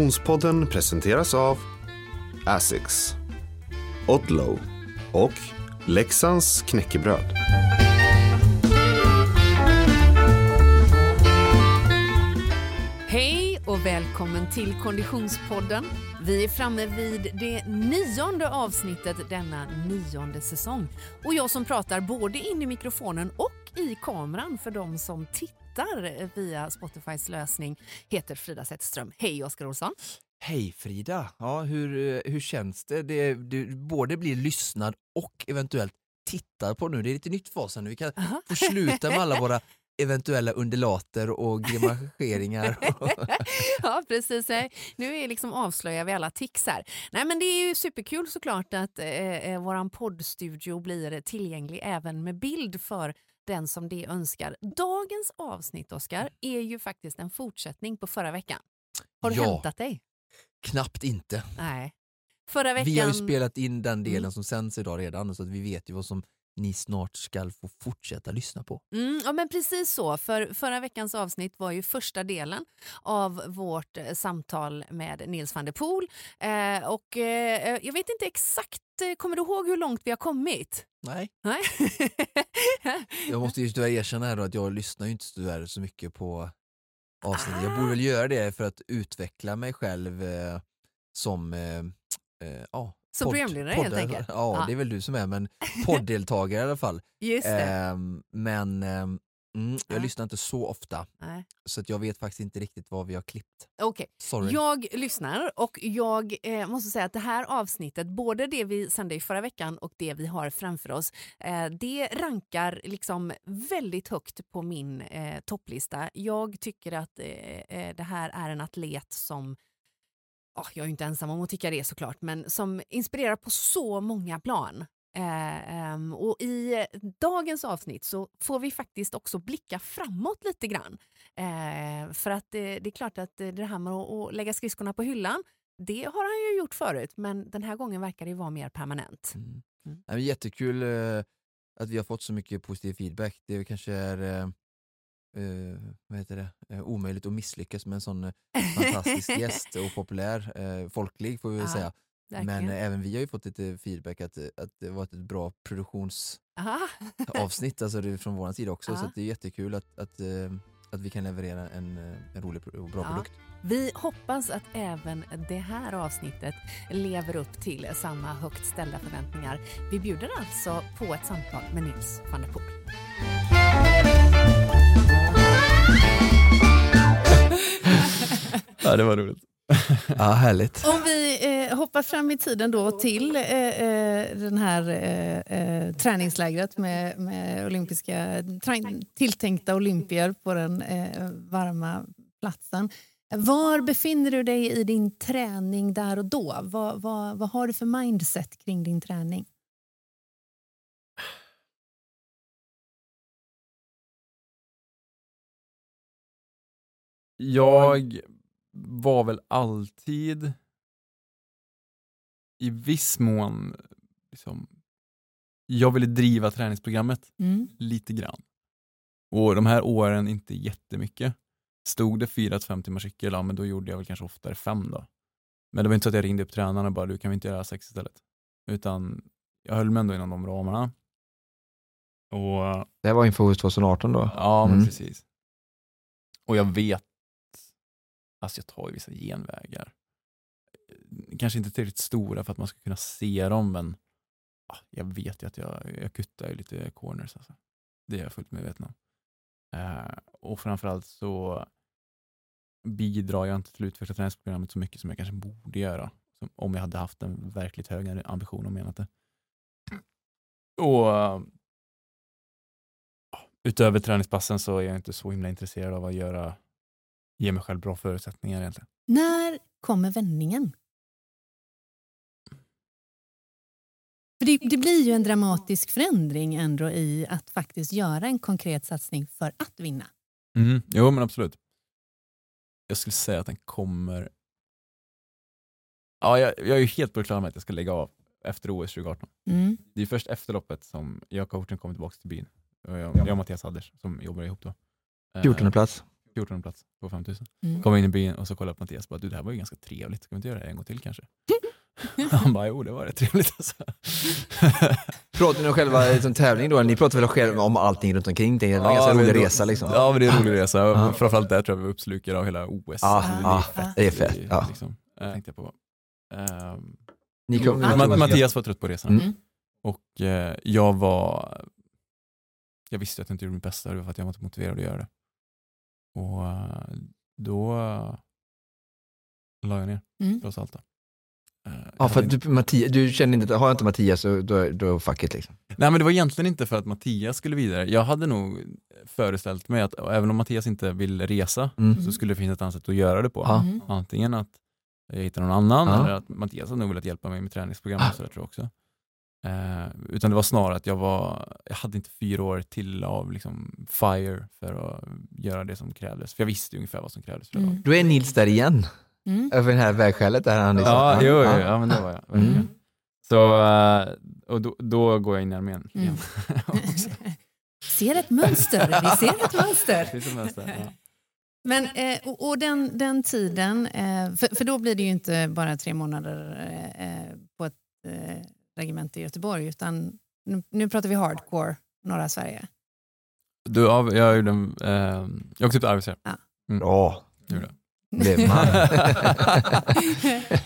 Konditionspodden presenteras av Asics, Odlow och Leksands knäckebröd. Hej och välkommen till Konditionspodden. Vi är framme vid det nionde avsnittet denna nionde säsong. Och jag som pratar både in i mikrofonen och i kameran för de som tittar via Spotifys lösning heter Frida Zetterström. Hej Oskar Olsson! Hej Frida! Ja, hur, eh, hur känns det? det? Du både blir lyssnad och eventuellt tittar på nu. Det är lite nytt för oss nu. Vi kan Aha. få sluta med alla våra eventuella undulater och grimaseringar. ja, precis. Nu är liksom avslöjar vi alla tics här. Nej, men det är ju superkul såklart att eh, eh, våran poddstudio blir tillgänglig även med bild för den som det önskar. Dagens avsnitt, Oskar, är ju faktiskt en fortsättning på förra veckan. Har du Ja. hämtat dig? Knappt inte. Nej. Förra veckan... Vi har ju spelat in den delen Mm. som sänds idag redan så att vi vet ju vad som ni snart ska få fortsätta lyssna på. Mm, ja, men precis så. För förra veckans avsnitt var ju första delen av vårt eh, samtal med Nils van der Poel. Eh, och, eh, jag vet inte exakt, eh, kommer du ihåg hur långt vi har kommit? Nej. Nej? Jag måste ju tyvärr erkänna här att jag lyssnar ju inte tyvärr så mycket på avsnittet. Jag borde väl göra det för att utveckla mig själv eh, som eh, eh, Som programledare helt poddare. enkelt? Ja, Ja. det är väl du som är, men podddeltagare i alla fall. Just. Ehm, men mm, jag Ja. lyssnar inte så ofta, Nej. så att jag vet faktiskt inte riktigt vad vi har klippt. Okej. Sorry. Jag lyssnar och jag eh, måste säga att det här avsnittet, både det vi sände i förra veckan och det vi har framför oss, eh, det rankar liksom väldigt högt på min eh, topplista. Jag tycker att eh, eh, det här är en atlet som ja, jag är ju inte ensam om att tycka det såklart, men som inspirerar på så många plan. Eh, ehm, och I dagens avsnitt så får vi faktiskt också blicka framåt lite grann. Eh, för att det, det är klart att eh, det här med att, lägga skridskorna på hyllan, det har han ju gjort förut, men den här gången verkar det vara mer permanent. Mm. Mm. Ja, jättekul eh, att vi har fått så mycket positiv feedback. Det kanske är eh, vad heter det? Eh, omöjligt att misslyckas med en sån eh, fantastisk gäst och populär, eh, folklig får vi väl Ja, säga. Men verkligen. eh, även vi har ju fått lite feedback att, eh, att det var ett bra produktionsavsnitt Aha. alltså det från vår sida också. Så Ja. att det är jättekul att, att, att vi kan leverera en, en rolig och bra Ja. produkt. Vi hoppas att även det här avsnittet lever upp till samma högt ställda förväntningar. Vi bjuder alltså på ett samtal med Nils van der Poel. Ja, det var roligt. Ja, härligt. Om vi eh, hoppar fram i tiden då till eh, eh, den här eh, eh, träningslägret med, med olympiska, tilltänkta olympier på den eh, varma platsen. Var befinner du dig i din träning där och då? Vad, vad, vad har du för mindset kring din träning? Jag var väl alltid i viss mån liksom, jag ville driva träningsprogrammet Mm. lite grann. Och de här åren inte jättemycket. Stod det 4-5 timmars cykel, ja, men då gjorde jag väl kanske oftare fem då. Men det var inte så att jag ringde upp tränaren och bara, du kan vi inte göra sex istället? Utan jag höll mig ändå inom de ramarna. Och Det var inför OS 2018 då? Ja, men Mm. precis. Och jag vet, alltså jag tar ju vissa genvägar. Eh, kanske inte tillräckligt stora för att man ska kunna se dem, men ah, jag vet ju att jag, jag kuttar ju lite corners. Alltså. Det är jag fullt medveten om. Eh, och framförallt så bidrar jag inte till att utveckla träningsprogrammet så mycket som jag kanske borde göra. Som om jag hade haft en verkligt hög ambition och menat det. Och ah, utöver träningspassen så är jag inte så himla intresserad av att göra, ge mig själv bra förutsättningar egentligen. När kommer vändningen? För det, det blir ju en dramatisk förändring ändå i att faktiskt göra en konkret satsning för att vinna. Mm, jo men absolut. Jag skulle säga att den kommer... Ja, jag, jag är ju helt på det klara med att jag ska lägga av efter OS 2018. Mm. Det är först efter loppet som jag och coachen kommer tillbaka till byn. Jag, jag och Mattias Hadders som jobbar ihop då. Eh, 14 plats. 14 plats på 5000. Mm. Kom in i byn och så kollade på Mattias och bara, du det här var ju ganska trevligt, ska vi inte göra det en gång till kanske? Han bara, jo det var rätt trevligt alltså. Pratar ni om själva liksom, tävling då? Ni pratar väl själva om allting runt omkring? Det är en ganska men rolig då- resa liksom. Ja men det är en rolig resa, Ja. framförallt där tror jag vi var uppslukade av hela OS. Ja, Alltså, det är ja, fett. det är fett. Ja. Liksom. Eh, tänkte jag på. Ehm, Ni kom, Ja. Ma- Mattias var trött på resan. Mm. Och eh, jag var, jag visste att jag inte gjorde mitt bästa, det var för att jag var inte motiverad att göra det. Och eh, då eh, la jag ner, Mm. trots allt. Då. Eh, Ja, för att du, Mattias, du känner inte, har jag inte Mattias så då, då fuck it liksom. Nej men det var egentligen inte för att Mattias skulle vidare. Jag hade nog föreställt mig att även om Mattias inte vill resa Mm. så skulle det finnas ett annat sätt att göra det på. Mm. Antingen att jag hittar någon annan Ja. eller att Mattias hade nog velat hjälpa mig med träningsprogram och sådär tror jag också. Eh, utan det var snarare att jag var, jag hade inte fyra år till av liksom fire för att göra det som krävdes. För jag visste ju ungefär vad som krävdes Mm. Då är Nils där igen, Mm. över det här vägskälet där han liksom. Ja, jo, jo, ja, men det var jag. Mm. Så, eh, och då, då går jag in i armén Mm. ser ett mönster, vi ser ett mönster. Ja. Men, eh, och, och den, den tiden, för, för då blir det ju inte bara tre månader på ett regemente i Göteborg utan nu, nu pratar vi hardcore norra Sverige. Du, ja, jag gjorde en, eh, jag åkte upp till Arvidsjaur. Bra, Det gjorde jag. blev man.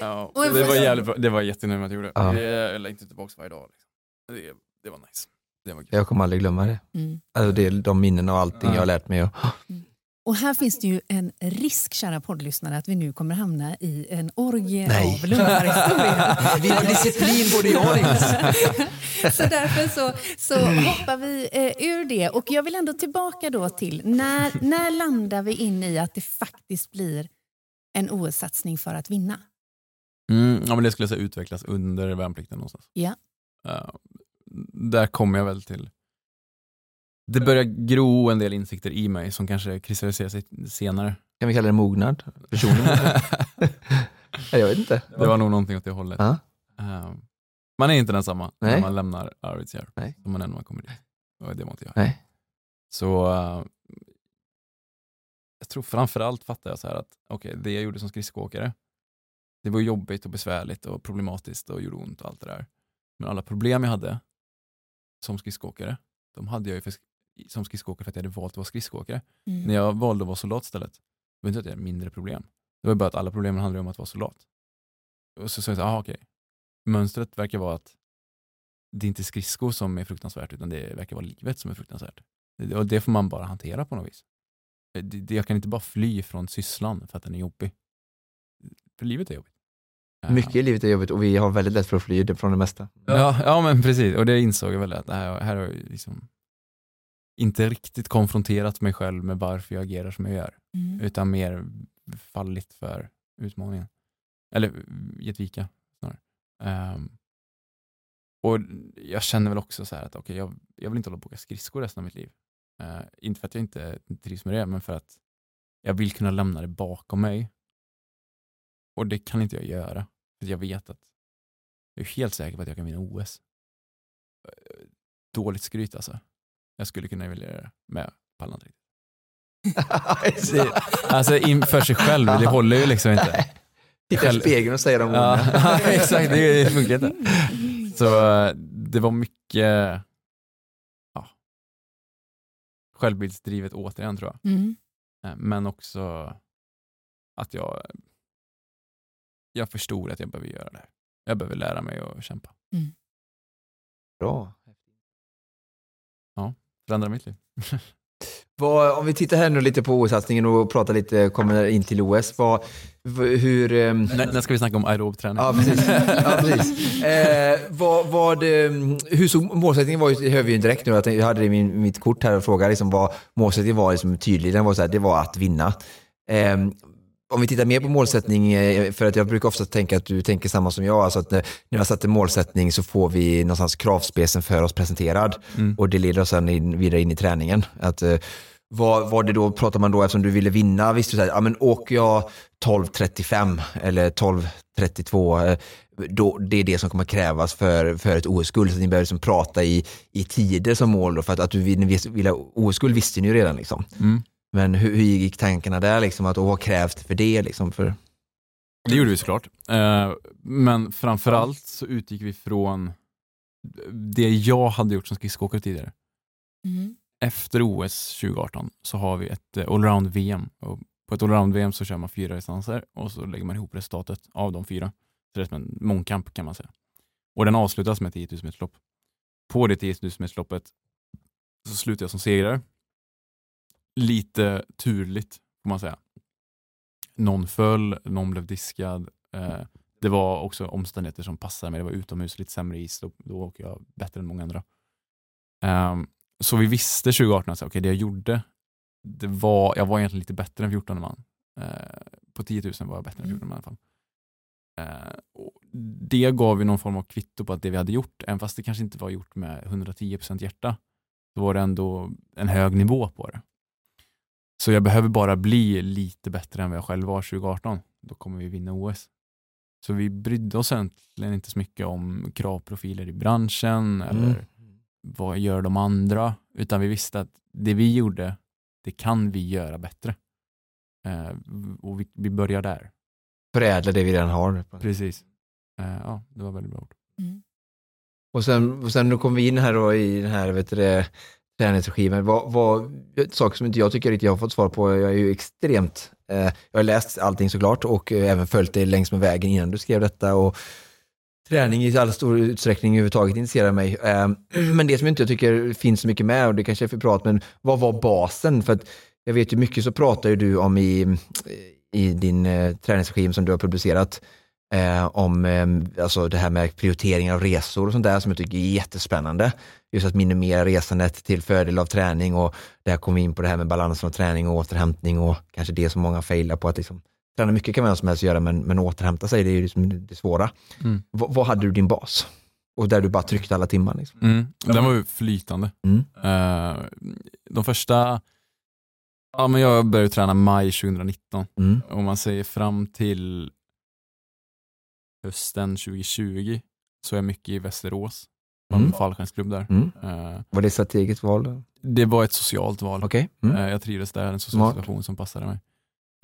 Ja, jag det var jävligt bra. Det var jag jättenöjd med att jag gjorde. Ja. Det- Jag längtar tillbaka varje dag. Liksom. Det, det var nice. Det var. Jag kommer aldrig glömma det. mm. Alltså det är de minnen och allting Ja. jag har lärt mig. Och, Och här finns det ju en risk, kära poddlyssnare, att vi nu kommer hamna i en orgie Nej. av lumparhistoria. Vi har disciplin, både jag och så därför så, så hoppar vi eh, ur det. Och jag vill ändå tillbaka då till när, när landar vi in i att det faktiskt blir en OS-satsning för att vinna? Mm, ja, men det skulle jag säga utvecklas under värnplikten någonstans. Ja. Eh, där kommer jag väl till. Det börjar gro en del insikter i mig som kanske kristalliserar sig senare. Kan vi kalla det mognad? Personlig mognad? Jag vet inte. Det var nog någonting åt det hållet. Ja. Eh, man är inte densamma när Nej. man lämnar Arvidsjaur som man är när man kommer dit. Och det var inte jag. Nej. Så eh, jag tror framförallt fattar jag så här att okej, det jag gjorde som skridskoåkare, det var jobbigt och besvärligt och problematiskt och gjorde ont och allt det där. Men alla problem jag hade som skridskoåkare, de hade jag ju för, som skridskoåkare för att jag hade valt att vara skridskoåkare. Mm. När jag valde att vara soldat istället, det var inte att jag hade mindre problem. Det var bara att alla problemen handlade om att vara soldat. Och så sa jag ah, okej. Mönstret verkar vara att det är inte skridskor som är fruktansvärt utan det verkar vara livet som är fruktansvärt. Och det får man bara hantera på något vis. Det, det, jag kan inte bara fly från sysslan för att den är jobbig. För livet är jobbigt. Mycket i livet är jobbigt och vi har väldigt lätt för att fly från det mesta. Ja, ja men precis. Och det insåg jag väl att det här, här har liksom inte riktigt konfronterat mig själv med varför jag agerar som jag gör. Mm. Utan mer fallit för utmaningen. Eller gett vika snarare. Ehm, och jag känner väl också så här att okej, jag, jag vill inte hålla på och åka skridskor resten av mitt liv. Eh, inte för att jag inte trivs med det, men för att jag vill kunna lämna det bakom mig. Och det kan inte jag göra. För jag vet att jag är helt säker på att jag kan vinna OS. Eh, Dåligt skryt alltså. Jag skulle kunna vilja göra det, men jag pallar inte riktigt. Det, alltså inför sig själv, det håller ju liksom inte. Titta i Själv- spegeln och säga de orden. Ja, exakt, det, funkar inte. Så det var mycket ja, självbildsdrivet återigen tror jag. Mm. Eh, Men också att jag, jag förstod att jag behöver göra det. Jag behöver lära mig att kämpa. Bra. Förändra mitt liv. Vad, om vi tittar här nu lite på OS-satsningen och pratar lite, kommer in till OS. Vad, hur... ehm, När, när ska vi snacka om aerob träning? Ja, precis. Ja, precis. Eh, vad, vad, eh, hur såg målsättningen var, hör vi ju direkt nu, att jag hade det i min, mitt kort här och frågade liksom vad målsättningen var liksom tydlig. Den var så här, det var att vinna. Eh, om vi tittar mer på målsättning, eh, för att jag brukar ofta tänka att du tänker samma som jag, alltså att när, jag satt en målsättning så får vi någonstans kravspecen för oss presenterad Mm. och det leder oss sen in, vidare in i träningen. Att, eh, vad, vad det då, pratar man då, eftersom du ville vinna, visste du så här, ja men åker jag 12.35 eller 12.32, eh, då, det är det som kommer krävas för, för ett OS-guld. Så ni behöver liksom prata i, i tider som mål då, för att, att du vill, vill ha OS-guld visste ni ju redan. Liksom. Mm. Men hur, hur gick tankarna där liksom? Att, vad krävs det för det liksom? För... Det gjorde vi såklart. Eh, men framförallt så utgick vi från det jag hade gjort som skridskoåkare tidigare. Mm. Efter OS 2018 så har vi ett eh, allround-VM. Och På ett allround-VM så kör man fyra distanser och så lägger man ihop resultatet av de fyra. Så det är som en mångkamp kan man säga. Och den avslutas med 10 000 meterslopp. På det 10 000 metersloppet så slutar jag som segrare. Lite turligt får man säga. Någon föll, någon blev diskad. Eh, det var också omständigheter som passade mig. Det var utomhus, lite sämre is. Då, då åker jag bättre än många andra. Ehm, så vi visste 2018 att okay, det jag gjorde, det var, jag var egentligen lite bättre än 14 man. Eh, på 10 000 var jag bättre än 14 man i alla fall. Eh, det gav ju någon form av kvitto på att det vi hade gjort, även fast det kanske inte var gjort med 110% hjärta, så var det ändå en hög nivå på det. Så jag behöver bara bli lite bättre än vad jag själv var 2018. Då kommer vi vinna OS. Så vi brydde oss egentligen inte så mycket om kravprofiler i branschen eller Mm. vad gör de andra, utan vi visste att det vi gjorde, det kan vi göra bättre. Eh, och vi, vi börjar där. Förädla det vi redan har. Precis. Eh, ja, det var väldigt bra ord. Och sen, och sen då kom vi in här då i den här vet du, det, träningsregimen. Vad, vad, saker som inte jag tycker riktigt jag har fått svar på. Jag är ju extremt, eh, jag har läst allting såklart och eh, även följt dig längs med vägen innan du skrev detta. Och träning i all stor utsträckning överhuvudtaget intresserar mig. Eh, men det som jag inte tycker finns så mycket med, och det kanske är för prat, men vad var basen? För att jag vet ju mycket så pratar ju du om i, i din eh, träningsregim som du har publicerat, eh, om eh, alltså det här med prioriteringar av resor och sånt där som jag tycker är jättespännande. Just att minimera resandet till fördel av träning och där kommer vi in på det här med balansen av träning och återhämtning och kanske det som många failar på att liksom, träna mycket kan vem som helst göra men, men återhämta sig det är ju liksom det svåra. Mm. V- vad hade du din bas? Och där du bara tryckte alla timmar liksom. Mm. Den var ju flytande. Mm. Eh, de första, ja men jag började träna maj 2019. Mm. Om man säger fram till hösten 2020 så är jag mycket i Västerås. På Mm. en fallskärmsklubb där. Mm. Eh, Var det ett strategiskt val? då? det var ett socialt val. Okej. Mm. Eh, Jag trivdes där, en social Smart. situation som passade mig.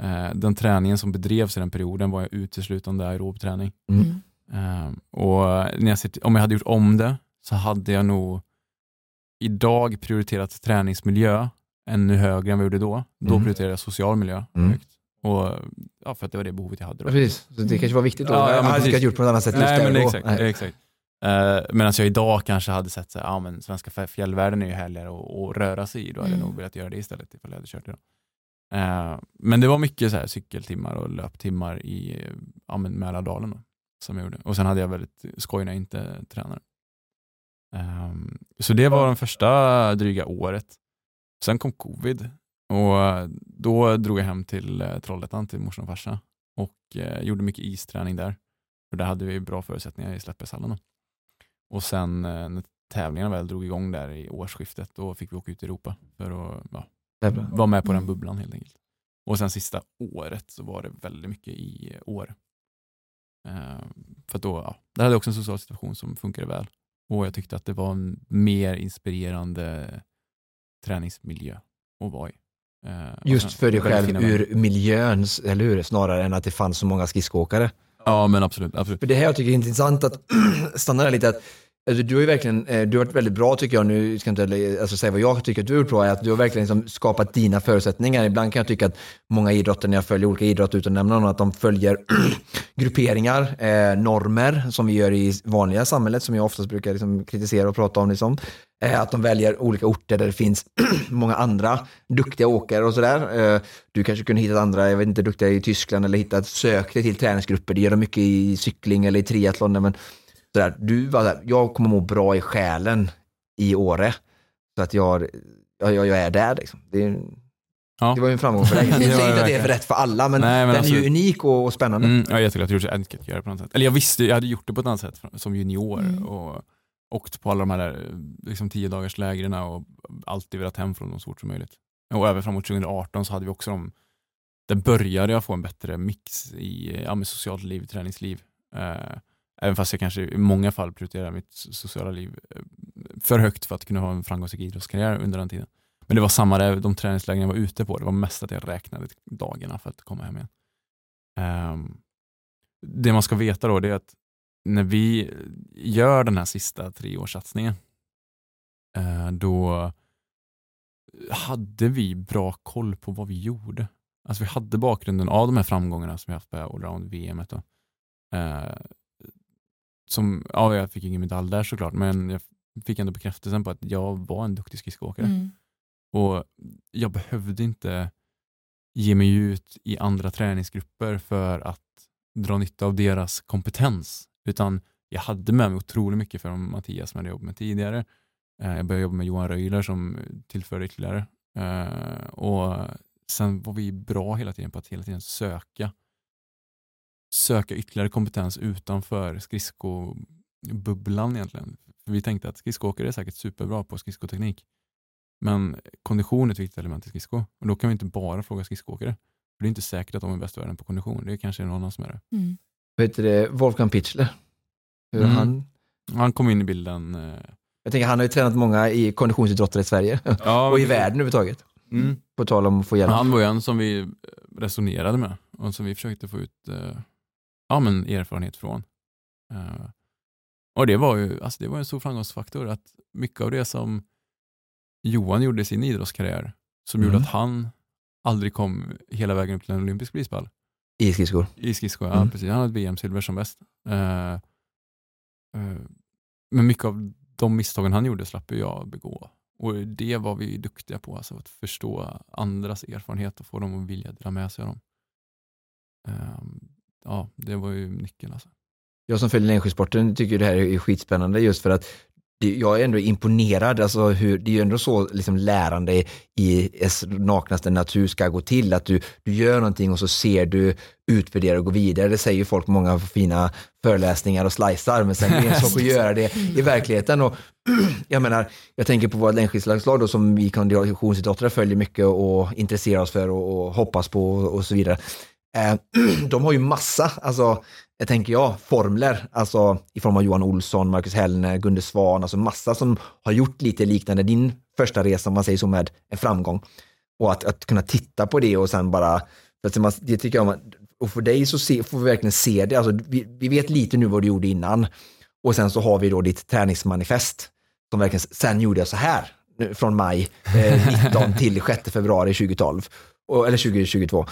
Eh, Den träningen som bedrevs i den perioden var jag uteslutande aerob träning. Mm. Eh, Och när jag till- om jag hade gjort om det så hade jag nog idag prioriterat träningsmiljö ännu högre än vad jag gjorde då. Då Mm. prioriterade jag social miljö Mm. högt. Och, ja, för att det var det behovet jag hade Ja, då. precis, så det kanske var viktigt då. Ja, jag hade precis. inte gjort på något annat sätt Nej, men exakt. Nej. exakt. Uh, Medan jag idag kanske hade sett att men svenska fjällvärlden är ju härligare att, röra sig i. Då hade jag Mm. nog velat göra det istället ifall jag hade kört idag. Eh, men det var mycket så här cykeltimmar och löptimmar i men Mälardalen då, som jag gjorde. Och sen hade jag väldigt skoj när jag inte tränade. Ehm, så det var den första dryga året. Sen kom covid och eh, då drog jag hem till eh, Trollhättan till morsan och farsa och eh, gjorde mycket isträning där. För där hade vi bra förutsättningar i Slättbergshallen. då. Och sen eh, när tävlingarna väl drog igång där i årsskiftet då fick vi åka ut i Europa för att ja, vara med på den Mm. bubblan helt enkelt. Och sen sista året så var det väldigt mycket i år. Eh, för då, ja, där hade också en social situation som funkade väl. Och jag tyckte att det var en mer inspirerande träningsmiljö att vara i. Eh, Just för dig själv ur miljön, eller hur? Snarare än att det fanns så många skridskoåkare. Ja men absolut. absolut. För det här jag tycker är intressant att stanna där lite. Att, alltså, du har ju verkligen, eh, du har varit väldigt bra tycker jag, nu ska jag inte eh, alltså, säga vad jag tycker att du har gjort bra, är att du har verkligen liksom skapat dina förutsättningar. Ibland kan jag tycka att många idrotter, när jag följer olika idrotter utan att nämna någon, att de följer grupperingar, eh, normer som vi gör i vanliga samhället, som jag oftast brukar liksom kritisera och prata om. Liksom. Eh, att de väljer olika orter där det finns många andra duktiga åkare och sådär. Eh, du kanske kunde hitta andra, jag vet inte, duktiga i Tyskland eller hittat, sök dig till träningsgrupper. Det gör de mycket i cykling eller i triathlon. Men sådär, du var där, jag kommer må bra i själen i Åre. Så att jag, jag, jag är där liksom. Det, är- Ja. det var ju en framgång för dig. Jag Det säger inte att det är rätt för alla, men, Nej, men den är ju absolut. unik och, och spännande. Mm, jag är jätteglad att jag gjorde det. Jag hade inte kunnat göra det på något sätt. Eller jag visste, jag hade gjort det på ett annat sätt som junior Mm. och åkt på alla de här liksom, tio dagars lägren och alltid velat hem från dem så fort som möjligt. Och även framåt 2018 så hade vi också de, där började jag få en bättre mix i ja, med socialt liv, träningsliv. Eh, även fast jag kanske i många fall prioriterar mitt sociala liv eh, för högt för att kunna ha en framgångsrik idrottskarriär under den tiden. Men det var samma där, de träningslägen jag var ute på, det var mest att jag räknade dagarna för att komma hem igen. Um, det man ska veta då det är att när vi gör den här sista treårssatsningen, uh, då hade vi bra koll på vad vi gjorde. Alltså vi hade bakgrunden av de här framgångarna som vi haft på allround-VM som, ja, jag fick ingen medalj där såklart, men jag fick ändå bekräftelsen på att jag var en duktig skridskoåkare. Mm. Och jag behövde inte ge mig ut i andra träningsgrupper för att dra nytta av deras kompetens. Utan jag hade med mig otroligt mycket från Mattias som jag hade jobbat med tidigare. Eh, Jag började jobba med Johan Röjler som tillförde ytterligare. Eh, Och sen var vi bra hela tiden på att hela tiden söka söka ytterligare kompetens utanför skridskobubblan egentligen. För vi tänkte att skridskoåkare är säkert superbra på skridskoteknik. Men kondition är ett viktigt element i skridsko. Och då kan vi inte bara fråga skridskoåkare. För det är inte säkert att de är bäst i världen på kondition. Det är kanske någon annan som är det. Mm. Vad heter det, Wolfgang Pichler? Hur Mm. han, Han kom in i bilden. eh, jag tänker, han har ju tränat många i konditionsidrottare i Sverige Ja, och i världen överhuvudtaget. Mm. På tal om att få hjälp. Han var ju en som vi resonerade med och som vi försökte få ut eh, ja, men erfarenhet från. Eh, och det var ju alltså det var en stor framgångsfaktor att mycket av det som Johan gjorde i sin idrottskarriär som Mm. gjorde att han aldrig kom hela vägen upp till en olympisk prispall I skridskor. i skridsko. Ja, Mm. precis. Han hade VM-silver som bäst. Eh, eh, men mycket av de misstagen han gjorde slapp jag begå. Och det var vi duktiga på, alltså att förstå andras erfarenhet och få dem att vilja dela med sig av dem. Ehm, ja, det var ju nyckeln. Alltså. Jag som följer längdskidsporten tycker det här är skitspännande just för att jag är ändå imponerad, alltså hur, det är ju ändå så liksom lärande i dess naknaste natur ska gå till, att du, du gör någonting och så ser du, utvärderar och går vidare. Det säger ju folk många fina föreläsningar och slicear, men sen är det en sak att göra det i verkligheten. Och, jag menar, jag tänker på våra längdskidslagslag då som vi konditionsidrottare följer mycket och intresserar oss för och, och hoppas på och, och så vidare. Eh, de har ju massa, alltså, jag tänker jag, formler, alltså i form av Johan Olsson, Marcus Hellner, Gunde Svan, alltså massa som har gjort lite liknande din första resa, om man säger så, med en framgång. Och att, att kunna titta på det och sen bara, det tycker jag, och för dig så se, får vi verkligen se det, alltså, vi, vi vet lite nu vad du gjorde innan. Och sen så har vi då ditt träningsmanifest, som verkligen, sen gjorde jag så här, från maj eh, 19 till 6 februari 2012, och, eller 2022.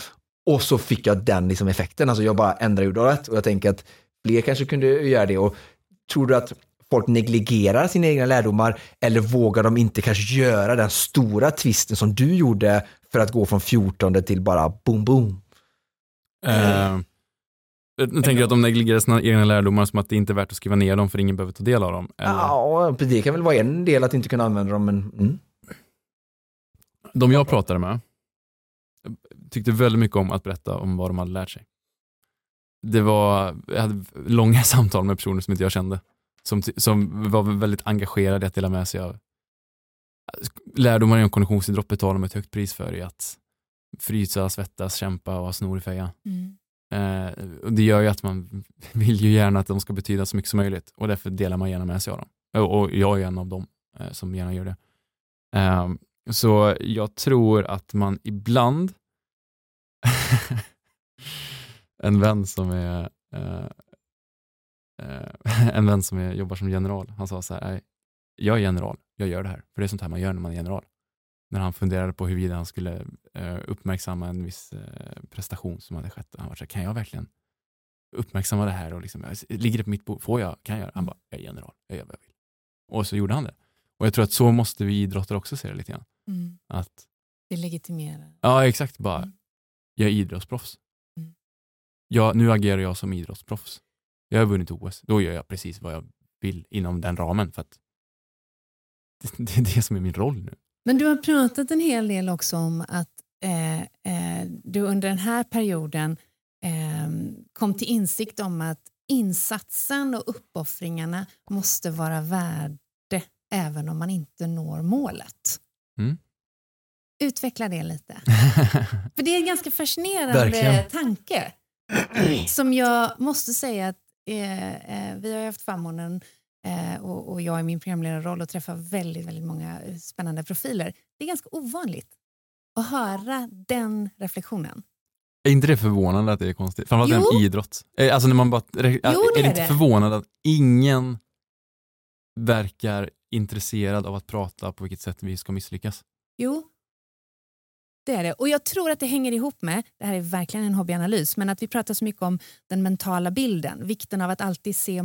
Och så fick jag den liksom effekten, alltså jag bara ändrade urvalet och jag tänker att fler kanske kunde göra det. Och tror du att folk negligerar sina egna lärdomar eller vågar de inte kanske göra den stora twisten som du gjorde för att gå från 14 till bara boom boom? Ehm, jag tänker att de negligerar sina egna lärdomar som att det inte är värt att skriva ner dem för ingen behöver ta del av dem. Eller, Ja, det kan väl vara en del att inte kunna använda dem, men mm. De jag pratade med tyckte väldigt mycket om att berätta om vad de hade lärt sig. Det var, jag hade långa samtal med personer som inte jag kände, som, som var väldigt engagerade i att dela med sig av lärdomar inom konditionsidrott betalar de ett högt pris för i att frysa, svettas, kämpa och ha snor i fejan. Mm. Eh, och det gör ju att man vill ju gärna att de ska betyda så mycket som möjligt och därför delar man gärna med sig av dem. Och, och jag är en av dem eh, som gärna gör det. Eh, så jag tror att man ibland en vän som är eh, eh, en vän som är, jobbar som general, han sa så här, "Nej, jag är general, jag gör det här, för det är sånt här man gör när man är general. När han funderade på huruvida han skulle eh, uppmärksamma en viss eh, prestation som hade skett. Han var så här, kan jag verkligen uppmärksamma det här? Och liksom, ligger det på mitt bord? Får jag? Kan jag göra? Han bara, jag är general, jag gör vad jag vill. Och så gjorde han det. Och jag tror att så måste vi idrottare också se det lite grann. Mm. Att, Det legitimerar. ja exakt, bara, Mm. Jag är idrottsproffs. Mm. Ja, nu agerar jag som idrottsproffs. Jag har vunnit OS, då gör jag precis vad jag vill inom den ramen. För det, det är det som är min roll nu. Men du har pratat en hel del också om att eh, eh, du under den här perioden eh, kom till insikt om att insatsen och uppoffringarna måste vara värde även om man inte når målet. Mm. Utveckla det lite. För det är en ganska fascinerande Verkligen. tanke. Som jag måste säga att eh, eh, vi har haft förmånen eh, och, och jag i min programledarroll och träffar väldigt, väldigt många eh, spännande profiler. Det är ganska ovanligt att höra den reflektionen. Är inte det förvånande att det är konstigt? Framförallt Jo. en idrott. Eh, Alltså när man bara, är, det är det är inte det. förvånande att ingen verkar intresserad av att prata på vilket sätt vi ska misslyckas? Jo, det är det. Och jag tror att det hänger ihop med, det här är verkligen en hobbyanalys, men att vi pratar så mycket om den mentala bilden. Vikten av att alltid se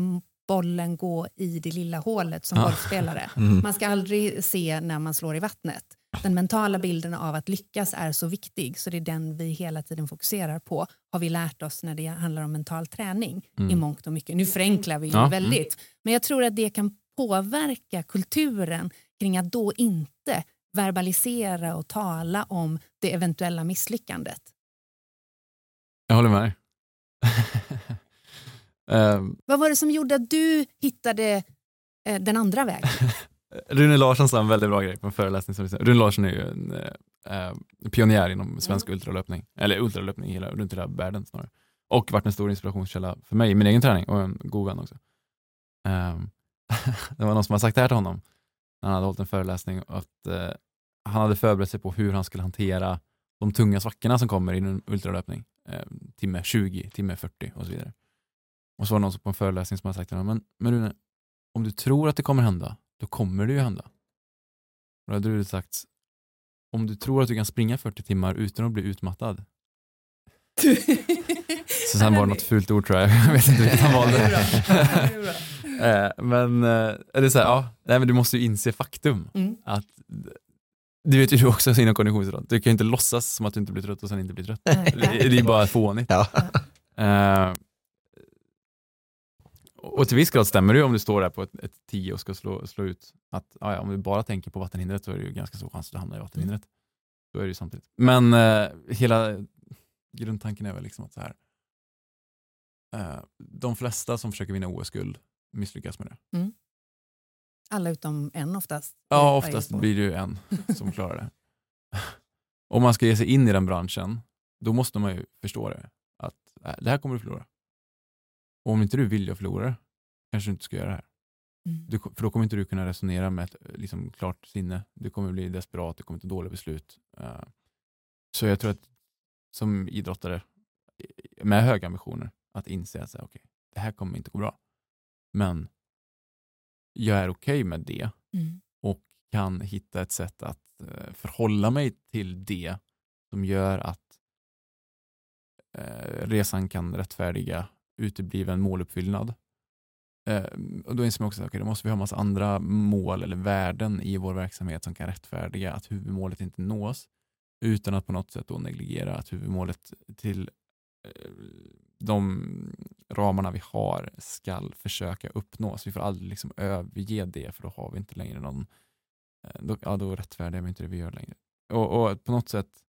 bollen gå i det lilla hålet som Ja. bollspelare. Mm. Man ska aldrig se när man slår i vattnet. Den mentala bilden av att lyckas är så viktig så det är den vi hela tiden fokuserar på har vi lärt oss när det handlar om mental träning i Mm. mångt och mycket. Nu förenklar vi ju Ja. väldigt men jag tror att det kan påverka kulturen kring att då inte verbalisera och tala om det eventuella misslyckandet. Jag håller med. Ehm, Vad var det som gjorde att du hittade eh, den andra vägen? Rune Larsson sa en väldigt bra grej på en föreläsning. Som vi sa. Rune Larsson är ju en eh, pionjär inom svensk ultralöpning, eller ultralöpning i hela, runt hela världen snarare. Och varit en stor inspirationskälla för mig i min egen träning och en god vän också. Ehm, det var någon som hade sagt det här till honom när han hade hållit en föreläsning att eh, han hade förberett sig på hur han skulle hantera de tunga svackorna som kommer i en ultralöpning. Eh, timme 20, timme 40 och så vidare. Och så var det någon på en föreläsning som hade sagt till honom, men, men Rune, om du tror att det kommer hända, då kommer det ju hända. Och då hade du sagt, om du tror att du kan springa 40 timmar utan att bli utmattad. Så sen var det något fult ord tror jag, jag vet inte vilket han valde. Eh, men eh, det är så här, ja, nej, men du måste ju inse faktum. Mm. Att, du vet ju du också inom konditionsidrott, du kan ju inte låtsas som att du inte blir trött och sen inte blir trött. Det, det är bara fånigt. Ja. Eh, och till viss grad stämmer det ju om du står där på ett, ett 10 och ska slå, slå ut att ja, ja, om du bara tänker på vattenhindret så är det ju ganska stor chans att du hamnar i vattenhindret. Så är det ju samtidigt. Men eh, hela grundtanken är väl liksom att så här, eh, de flesta som försöker vinna OS-guld misslyckas med det. Alla utom en oftast. Ja, oftast blir det ju en som klarar det. Om man ska ge sig in i den branschen, då måste man ju förstå det. Att äh, det här kommer du förlora. Och om inte du vill jag förlora kanske du inte ska göra det här. Mm. Du, för då kommer inte du kunna resonera med ett liksom, klart sinne. Du kommer bli desperat, du kommer ta dåliga beslut. Eh, så jag tror att som idrottare med höga ambitioner, att inse att så här, okay, det här kommer inte gå bra. Men jag är okej med det Mm. och kan hitta ett sätt att eh, förhålla mig till det som gör att eh, resan kan rättfärdiga utebliven måluppfyllnad. Eh, och då inser man också att okay, då måste vi ha massa andra mål eller värden i vår verksamhet som kan rättfärdiga att huvudmålet inte nås utan att på något sätt då negligera att huvudmålet till eh, de ramarna vi har ska försöka uppnås. Vi får aldrig liksom överge det för då har vi inte längre någon eh, då, ja, då rättfärdigar vi inte det vi gör längre. Och, och på något sätt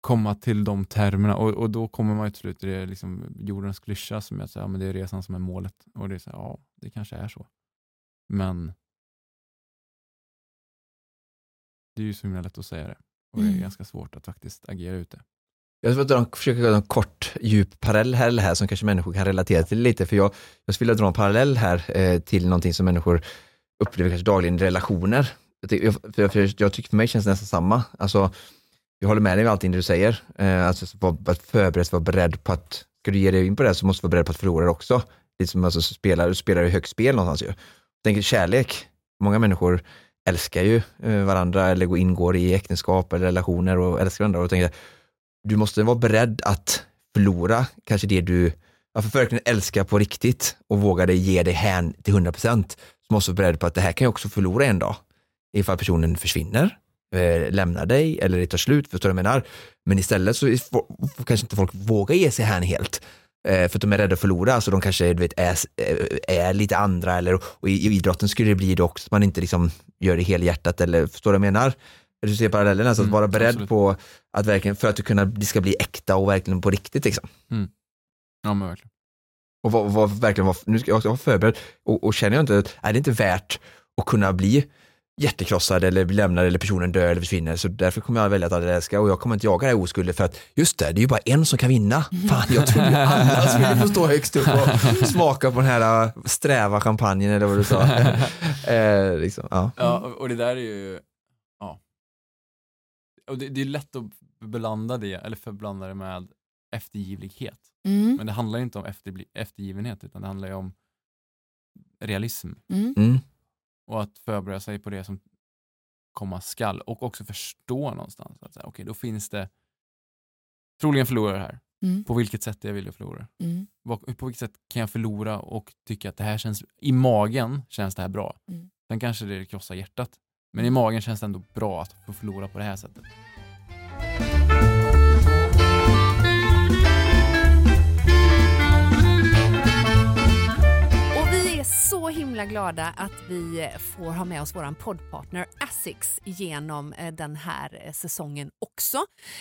komma till de termerna och, och då kommer man ju till slut till det liksom jordens klyscha som är att ja, men det är resan som är målet och det är så här, ja, det kanske är så. Men det är ju så himla lätt att säga det och det är Mm. ganska svårt att faktiskt agera ut det. Jag ska försöka dra en kort, djup parallell här som kanske människor kan relatera till lite, för jag, jag skulle vilja dra en parallell här eh, till någonting som människor upplever kanske dagligen i relationer. Jag, för, jag, för, jag tycker för mig känns det nästan samma. Alltså, jag håller med dig med allting du säger. Eh, alltså, så var, förberedd, vara beredd på att, ska du ge dig in på det så måste du vara beredd på att förlora det också. Lite som alltså, spelar, du spelar ju högt spel någonstans ju. Tänk kärlek, många människor älskar ju eh, varandra eller går- ingår i äktenskap eller relationer och älskar varandra och tänker du måste vara beredd att förlora kanske det du, varför för att verkligen älska på riktigt och våga dig ge dig hän till 100% så måste du vara beredd på att det här kan jag också förlora en dag. Ifall personen försvinner, eh, lämnar dig eller det tar slut, förstår du vad jag menar? Men istället så får, får kanske inte folk våga ge sig hän helt. Eh, för att de är rädda att förlora, så de kanske du vet, är, eh, är lite andra eller, och i, i idrotten skulle det bli det också, att man inte liksom gör det helhjärtat eller förstår du vad jag menar? Du ser parallellen, alltså att Mm, vara beredd absolut. på att verkligen, för att du kunna, det ska bli äkta och verkligen på riktigt liksom. Ja men verkligen. Och vad, vad verkligen var, nu ska jag också vara förberedd och, och känner jag inte, är det inte värt att kunna bli hjärtekrossad eller lämnad eller personen dör eller försvinner. Så därför kommer jag välja att aldrig älska och jag kommer inte jaga det här oskulden för att just det, det är ju bara en som kan vinna. Fan, jag trodde ju alla skulle få stå högst upp och smaka på den här äh, sträva champagnen eller vad du sa. eh, liksom, ja. Ja, och det där är ju. Och det, det är lätt att blanda det, eller förblanda det med eftergivlighet. Mm. Men det handlar inte om efterbli- eftergivenhet, utan det handlar ju om realism. Mm. Mm. Och att förbereda sig på det som komma skall. Och också förstå någonstans att okej, då finns det troligen förlorare här. Mm. På vilket sätt är jag villig att förlora? Mm. På vilket sätt kan jag förlora och tycka att det här känns, i magen känns det här bra. Mm. Sen kanske det krossar hjärtat. Men i magen känns det ändå bra att få förlora på det här sättet. Himla glada att vi får ha med oss vår poddpartner Asics genom eh, den här eh, säsongen också.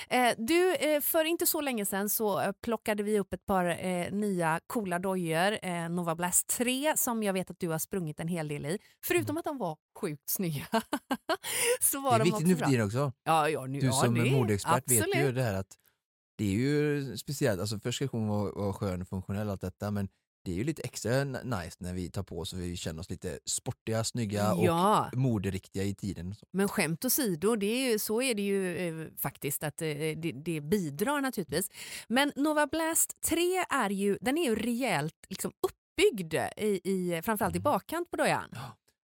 Eh, Du, för inte så länge sedan så plockade vi upp ett par nya coola dojor, Nova Blast 3 som jag vet att du har sprungit en hel del i. Förutom att de var sjukt snygga. så var Det är de viktigt nu för tiden också. Ja, ja, nu, Du ja, som det, modeexpert vet ju det här att det är ju speciellt, alltså först ska hon vara, vara skön och funktionell allt detta men det är ju lite extra nice när vi tar på oss och vi känner oss lite sportiga, snygga Ja. och moderiktiga i tiden. Men skämt åsido, det är ju, så är det ju eh, faktiskt att eh, det, det bidrar naturligtvis. Men Nova Blast 3 är ju, den är ju rejält liksom uppbyggd, i, i, framförallt i bakkant på dojan.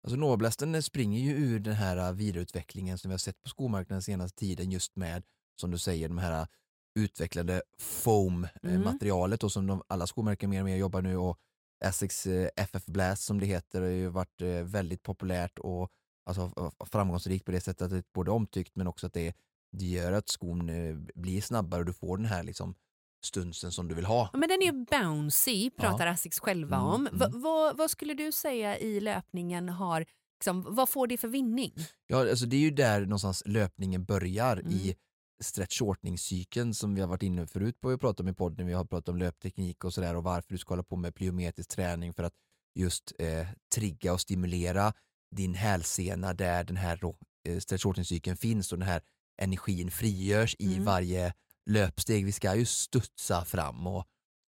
Alltså Novablasten springer ju ur den här äh, vidareutvecklingen som vi har sett på skomarknaden senaste tiden just med, som du säger, de här utvecklade Mm. foam-materialet och som de, alla skomärken mer och mer jobbar nu och Essex eh, FF Blast som det heter har ju varit eh, väldigt populärt och alltså, framgångsrikt på det sättet att det är både omtyckt men också att det, det gör att skon eh, blir snabbare och du får den här liksom, stunsen som du vill ha. Ja, Men den är ju bouncy, pratar Asics själva Mm, om. Mm. vad, vad skulle du säga i löpningen har, liksom, vad får det för vinning? Ja, alltså det är ju där någonstans löpningen börjar Mm. i stretch shortening-cykeln som vi har varit inne förut på att prata om i podden. Vi har pratat om löpteknik och sådär och varför du ska hålla på med plyometrisk träning för att just eh, trigga och stimulera din hälsena där den här eh, stretch shortening-cykeln finns och den här energin frigörs i Mm. varje löpsteg. Vi ska ju studsa fram och,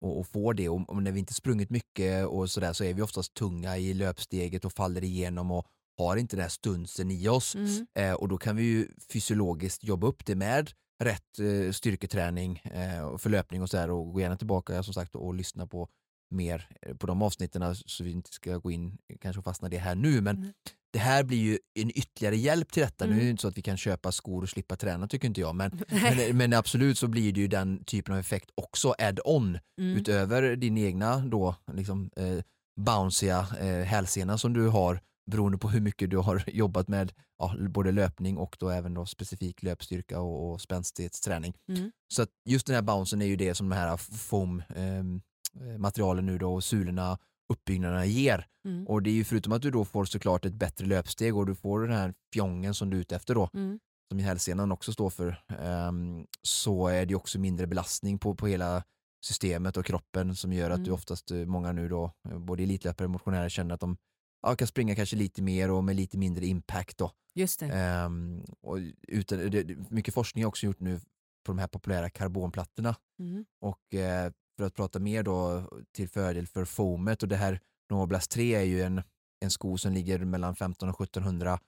och, och få det och, och när vi inte sprungit mycket och sådär så är vi oftast tunga i löpsteget och faller igenom och har inte den här stunsen i oss. Mm. Eh, och då kan vi ju fysiologiskt jobba upp det med rätt eh, styrketräning eh, och förlöpning och sådär och gå gärna tillbaka som sagt och lyssna på mer eh, på de avsnitten så vi inte ska gå in kanske och fastna det här nu men Mm. det här blir ju en ytterligare hjälp till detta. Nu är Mm. det inte så att vi kan köpa skor och slippa träna tycker inte jag men, men, men absolut så blir det ju den typen av effekt också add-on Mm. utöver din egna då liksom eh, bounciga eh, hälsena som du har beroende på hur mycket du har jobbat med ja, både löpning och då även då specifik löpstyrka och, och spänstighetsträning. Mm. Så att just den här bouncen är ju det som de här foam ehm, eh, materialen nu då och sulorna uppbyggnaderna ger. Mm. Och det är ju förutom att du då får såklart ett bättre löpsteg och du får den här fjongen som du är ute efter då Mm. som hälsenan också står för, ehm, så är det också mindre belastning på, på hela systemet och kroppen som gör att Mm. du oftast, eh, många nu då, eh, både elitlöpare och motionärer känner att de ja, kan springa kanske lite mer och med lite mindre impact då. Just det. Ehm, och utan, det, mycket forskning har också gjort nu på de här populära karbonplattorna Mm. och eh, för att prata mer då till fördel för foamet och det här Nova Blast 3 är ju en, en sko som ligger mellan 15 och 1700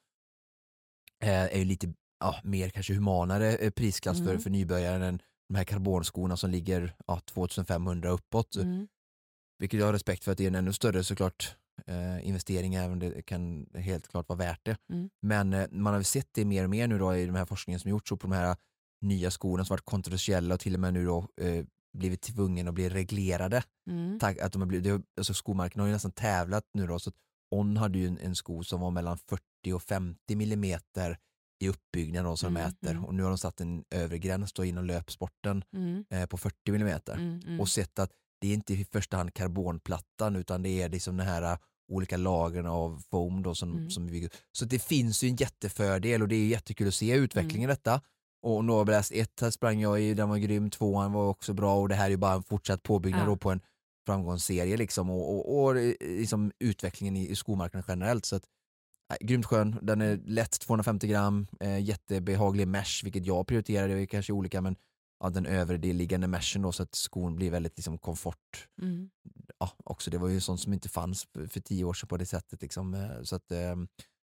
eh, är ju lite ja, mer kanske humanare eh, prisklass för, Mm. för nybörjaren än de här karbonskorna som ligger ja, 2500 uppåt. Mm. Vilket jag har respekt för att det är en ännu större såklart eh, investering även om det kan helt klart vara värt det. Mm. Men eh, man har väl sett det mer och mer nu då i de här forskningen som gjorts och på de här nya skorna som varit kontroversiella och till och med nu då eh, blivit tvungen att bli reglerade. Mm. Tack, att de har blivit, det, alltså skomarknaden har ju nästan tävlat nu då så att On hade ju en, en sko som var mellan 40 och 50 millimeter i uppbyggnad då, som de Mm, mäter mm. och nu har de satt en övre gräns då inom löpsporten Mm. eh, på 40 millimeter Mm. Mm. och sett att det är inte i första hand karbonplattan utan det är liksom den här uh, olika lagren av foam då som, Mm. som vi. Så det finns ju en jättefördel och det är jättekul att se utvecklingen i detta. Och Nova Blast 1 här sprang jag i, den var grym, tvåan var också bra och det här är ju bara en fortsatt påbyggnad Ja. på en framgångsserie liksom och, och, och liksom utvecklingen i, i skomarknaden generellt. Så att, nej, grymt skön, den är lätt 250 gram, eh, jättebehaglig mesh, vilket jag prioriterar, det är kanske olika men ja, den övre liggande meshen då så att skon blir väldigt liksom, komfort. Mm. Ja, också, det var ju sånt som inte fanns för, tio år sedan på det sättet. Liksom. eh, Så att, eh,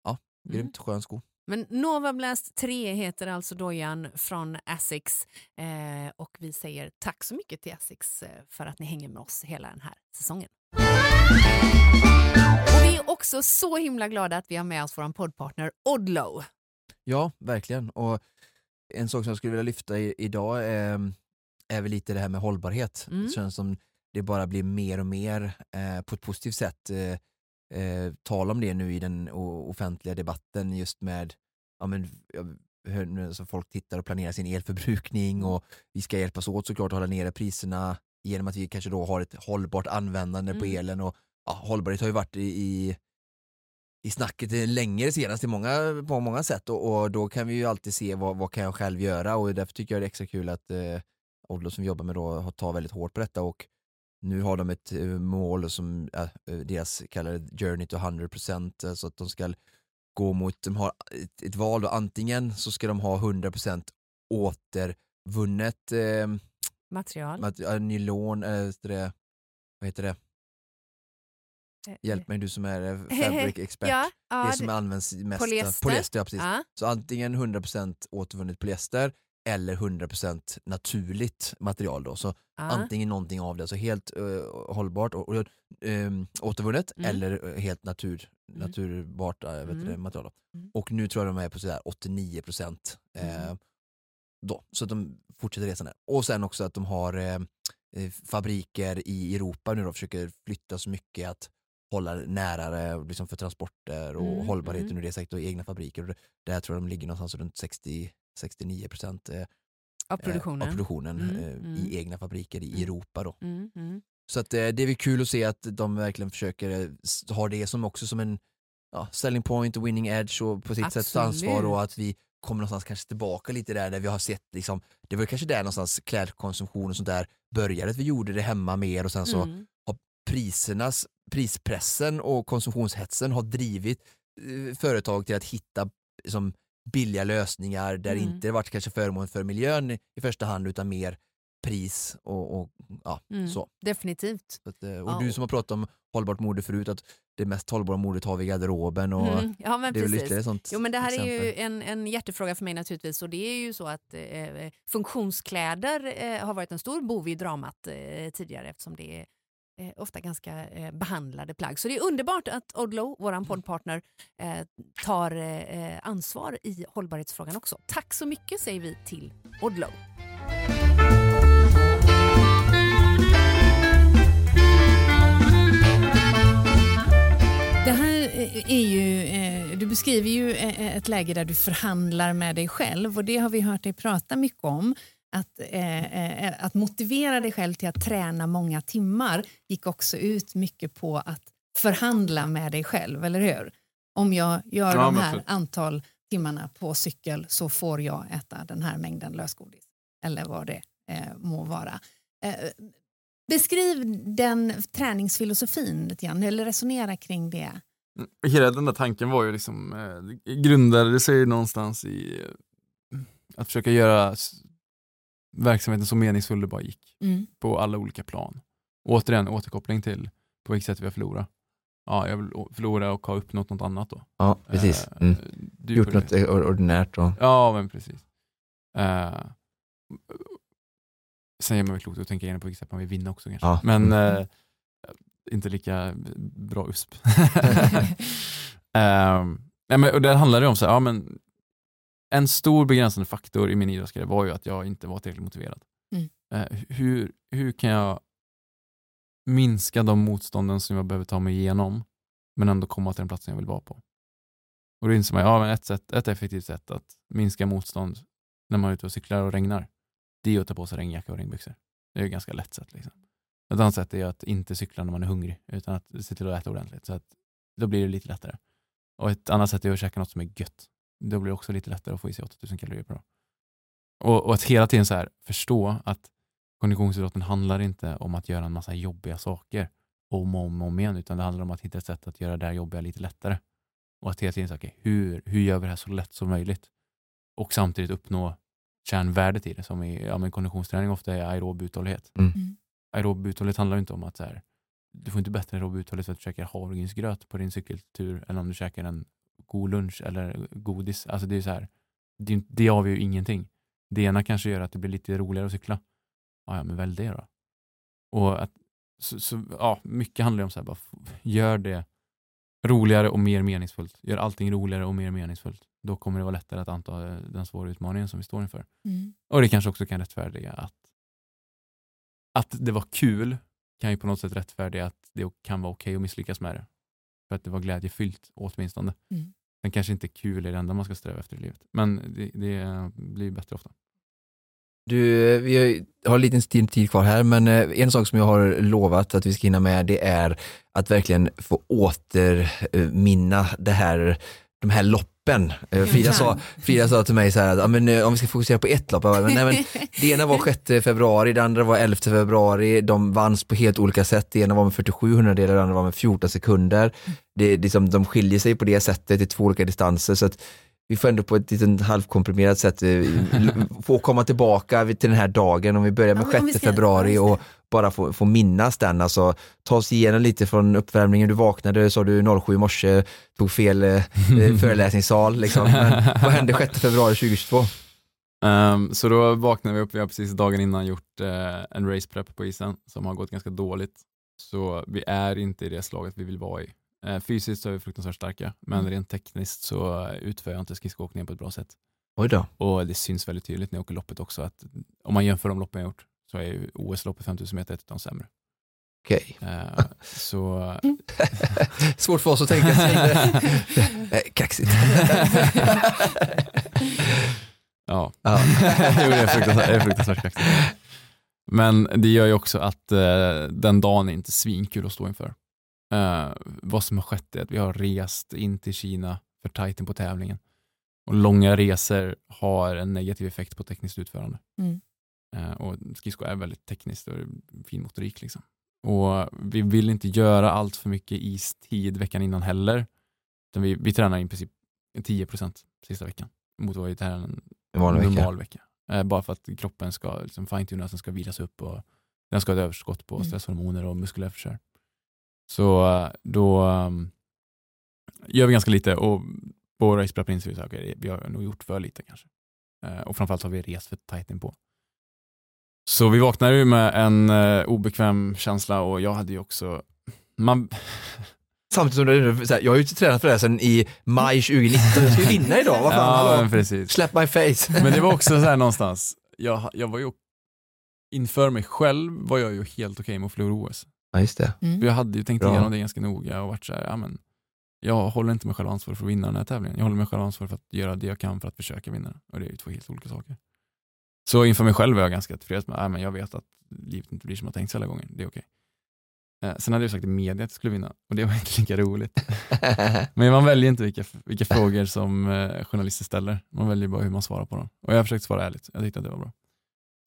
ja, grymt skön sko. Men Nova Blast 3 heter alltså dojan från Asics eh, och vi säger tack så mycket till Asics eh, för att ni hänger med oss hela den här säsongen. Och vi är också så himla glada att vi har med oss vår poddpartner Odlo. Ja, verkligen. Och en sak som jag skulle vilja lyfta i, idag är, är väl lite det här med hållbarhet. Mm. Det känns som det bara blir mer och mer eh, på ett positivt sätt eh, eh, tal om det nu i den offentliga debatten just med ja, men, hör alltså folk tittar och planerar sin elförbrukning och vi ska hjälpas åt såklart att hålla nere priserna genom att vi kanske då har ett hållbart användande på Mm. elen och ja, hållbarhet har ju varit i, i i snacket länge det senaste många, på många sätt och, och då kan vi ju alltid se vad, vad kan jag själv göra och därför tycker jag det är extra kul att eh, Odlo som vi jobbar med då har- tar väldigt hårt på detta och nu har de ett eh, mål som äh, deras kallar Journey to 100% så att de ska gå mot, de har ett, ett val då, antingen så ska de ha 100% återvunnet eh, Material. mat- äh, nylon, äh, det, vad heter det? Eh, Hjälp mig du som är eh, fabric expert. Ja, ja, det som används mest. Polyester. polyester ja, precis. ja. Så antingen 100% återvunnet polyester eller 100% naturligt material. Då. Så antingen någonting av det, så helt eh, hållbart och, och ehm, återvunnet Mm. eller helt natur, Mm. naturbart äh, vet Mm. det, material. Mm. Och nu tror jag de är på sådär 89% eh, Mm. då. Så att de fortsätter resan där. Och sen också att de har eh, fabriker i Europa nu då, försöker flytta så mycket att hålla närare liksom för transporter och Mm, hållbarheten mm. ur det sektorn, egna fabriker. Och det- där tror jag de ligger någonstans runt 60 69% eh, Av produktionen. av produktionen Mm, eh, mm. i egna fabriker i Mm. Europa. Då. Mm, mm. Så att, eh, det är väl kul att se att de verkligen försöker eh, ha det som också som en ja, selling point och winning edge och på sitt sätt ta ansvar Absolut. och att vi kommer någonstans kanske tillbaka lite där, där vi har sett liksom, det var kanske där någonstans klädkonsumtion och sånt där började, att vi gjorde det hemma mer och sen så Mm. Prisernas, prispressen och konsumtionshetsen har drivit eh, företag till att hitta liksom, billiga lösningar där Mm. inte det varit kanske förmån för miljön i första hand utan mer pris och, och ja, Mm. så. Definitivt. att, eh, och Ja. du som har pratat om hållbart mode förut, att det mest hållbara modet har vi i garderoben och Mm. Ja, men det är väl ytterligare sånt Jo men det här är ju exempel. en, en hjärtefråga för mig naturligtvis och det är ju så att eh, funktionskläder eh, har varit en stor bov i dramat eh, tidigare eftersom det är eh, ofta ganska eh, behandlade plagg. Så det är underbart att Odlo, vår poddpartner, eh, tar eh, ansvar i hållbarhetsfrågan också. Tack så mycket säger vi till Odlo. Det här eh, är ju, eh, du beskriver ju ett läge där du förhandlar med dig själv och det har vi hört dig prata mycket om. Att, eh, eh, att motivera dig själv till att träna många timmar gick också ut mycket på att förhandla med dig själv, eller hur? Om jag gör Ja, de här absolut. antal timmarna på cykel så får jag äta den här mängden lösgodis. Eller vad det eh, må vara. Eh, beskriv den träningsfilosofin lite grann, eller resonera kring det. Mm, Hela den där tanken var ju liksom, eh, grundade sig någonstans i eh, att försöka göra verksamheten så meningsfull det bara gick Mm. på alla olika plan. Återigen återkoppling till på vilket sätt vi har förlorat. Ja, jag vill förlora och ha uppnått något annat då. Ja, precis. Eh, Mm. du Gjort på det. något eh, or- ordinärt. Och... Ja, men precis. Uh, sen gör man väl klokt att tänka igenom på vilket sätt man vill vinna också kanske. Ja. Men Mm. eh, inte lika bra USP. Nej, men, och det handlade om så här, ja, men en stor begränsande faktor i min idrottskarriär var ju att jag inte var tillräckligt motiverad. Mm. Eh, hur, hur kan jag minska de motstånden som jag behöver ta mig igenom men ändå komma till den platsen jag vill vara på? Och då inser man, ja, men ett, sätt, ett effektivt sätt att minska motstånd när man är ute och cyklar och regnar, det är att ta på sig regnjacka och regnbyxor. Det är ett ganska lätt sätt. Liksom. Ett annat sätt är att inte cykla när man är hungrig, utan att se till att äta ordentligt. Så att då blir det lite lättare. Och ett annat sätt är att käka något som är gött. Då blir det också lite lättare att få i sig 8000 kalorier per dag. Och, och att hela tiden så här förstå att konditionsidrotten handlar inte om att göra en massa jobbiga saker om och om, om igen, utan det handlar om att hitta ett sätt att göra det här jobbiga lite lättare. Och att hela tiden säga, okay, hur, hur gör vi det här så lätt som möjligt? Och samtidigt uppnå kärnvärdet i det som i ja, men konditionsträning ofta är aerob uthållighet. Mm. Mm. Aerob uthållighet handlar inte om att så här, du får inte bättre aerob uthållighet för att du käkar havregrynsgröt på din cykeltur än om du käkar en god lunch eller godis. Alltså det är så här, det, det avgör ju ingenting. Det ena kanske gör att det blir lite roligare att cykla. Ja, ja men välj det då. Och att, så, så, ja, mycket handlar ju om så här, bara, gör det roligare och mer meningsfullt. Gör allting roligare och mer meningsfullt. Då kommer det vara lättare att anta eh, den svåra utmaningen som vi står inför. Mm. Och det kanske också kan rättfärdiga att, att det var kul kan ju på något sätt rättfärdiga att det kan vara okej att misslyckas med det. För att det var glädjefyllt åtminstone. Mm. Sen kanske inte kul är det enda man ska sträva efter i livet. Men det, det blir bättre ofta. Du, vi har en liten tid tid kvar här, men eh, en sak som jag har lovat att vi ska hinna med, det är att verkligen få återminna det här, de här loppen. Eh, Frida sa, Frida sa till mig så här, men, eh, om vi ska fokusera på ett lopp, bara, men, nej, men, det ena var 6 februari, det andra var 11 februari, de vanns på helt olika sätt, det ena var med 47 hundradelar, det andra var med 14 sekunder. Det, liksom, de skiljer sig på det sättet i två olika distanser, så att vi får ändå på ett litet halvkomprimerat sätt eh, få komma tillbaka till den här dagen. Om vi börjar med Ja, men om vi 6 ska- februari och bara få, få minnas den. Alltså, ta oss igenom lite från uppvärmningen. Du vaknade, sa du 07 i morse, tog fel eh, eh, föreläsningssal. Liksom. Men vad hände 6 februari 2022? Ehm, så då vaknade vi upp, vi har precis dagen innan gjort eh, en race prep på isen som har gått ganska dåligt. Så vi är inte i det slaget vi vill vara i. Eh, fysiskt så är vi fruktansvärt starka, men Mm. rent tekniskt så utför jag inte skridskoåkningen på ett bra sätt. Oj då. Och det syns väldigt tydligt när jag åker loppet också att om man jämför de loppen jag gjort så är OS-loppet 5000 meter ett av de sämre. Okej. Eh, så Svårt för oss att tänka sig. Eh, Kaxigt. ja, Ja. jo, det är fruktansvärt, det är fruktansvärt kaxigt. Men det gör ju också att eh, den dagen är inte svinkul att stå inför. Eh, vad som har skett är att vi har rest in till Kina för tajten på tävlingen. Och långa resor har en negativ effekt på tekniskt utförande. Mm. Eh, och skridsko är väldigt tekniskt och fin motorik. Liksom. Och vi vill inte göra allt för mycket istid veckan innan heller. Utan vi, vi tränar i princip 10% sista veckan mot vad vi tränar en vanlig vecka. normal vecka. Eh, bara för att kroppen ska liksom, fine-tunas, den ska vilas upp och den ska ha ett överskott på Mm. stresshormoner och muskelöverförsörjning. Så eh, då um, gör vi ganska lite och på raceprep inser vi att okay, vi har nog gjort för lite kanske. Eh, och framförallt har vi rest för tajt in på. Så vi vaknade ju med en eh, obekväm känsla och jag hade ju också man, Samtidigt som du, så här, jag har ju tränat för det här sedan i maj 2019, jag ska ju vinna idag, vad fan, ja, hallå? men precis. Slap my face. Men det var också så här någonstans, jag, jag var ju inför mig själv var jag ju helt okej med att förlora OS. Ja, just det. Mm. För jag hade ju tänkt Bra. igenom det ganska noga och varit så här, ja men jag håller inte mig själv ansvarig för att vinna den här tävlingen. Jag håller mig själv ansvarig för att göra det jag kan för att försöka vinna den. Och det är ju två helt olika saker. Så inför mig själv var jag ganska tillfreds med, ja men jag vet att livet inte blir som jag tänkt sig alla gånger. Det är okej. Eh, sen hade jag sagt i media att jag skulle vinna och det var inte lika roligt. Men man väljer inte vilka, vilka frågor som eh, journalister ställer. Man väljer bara hur man svarar på dem. Och jag försökte svara ärligt. Jag tyckte att det var bra.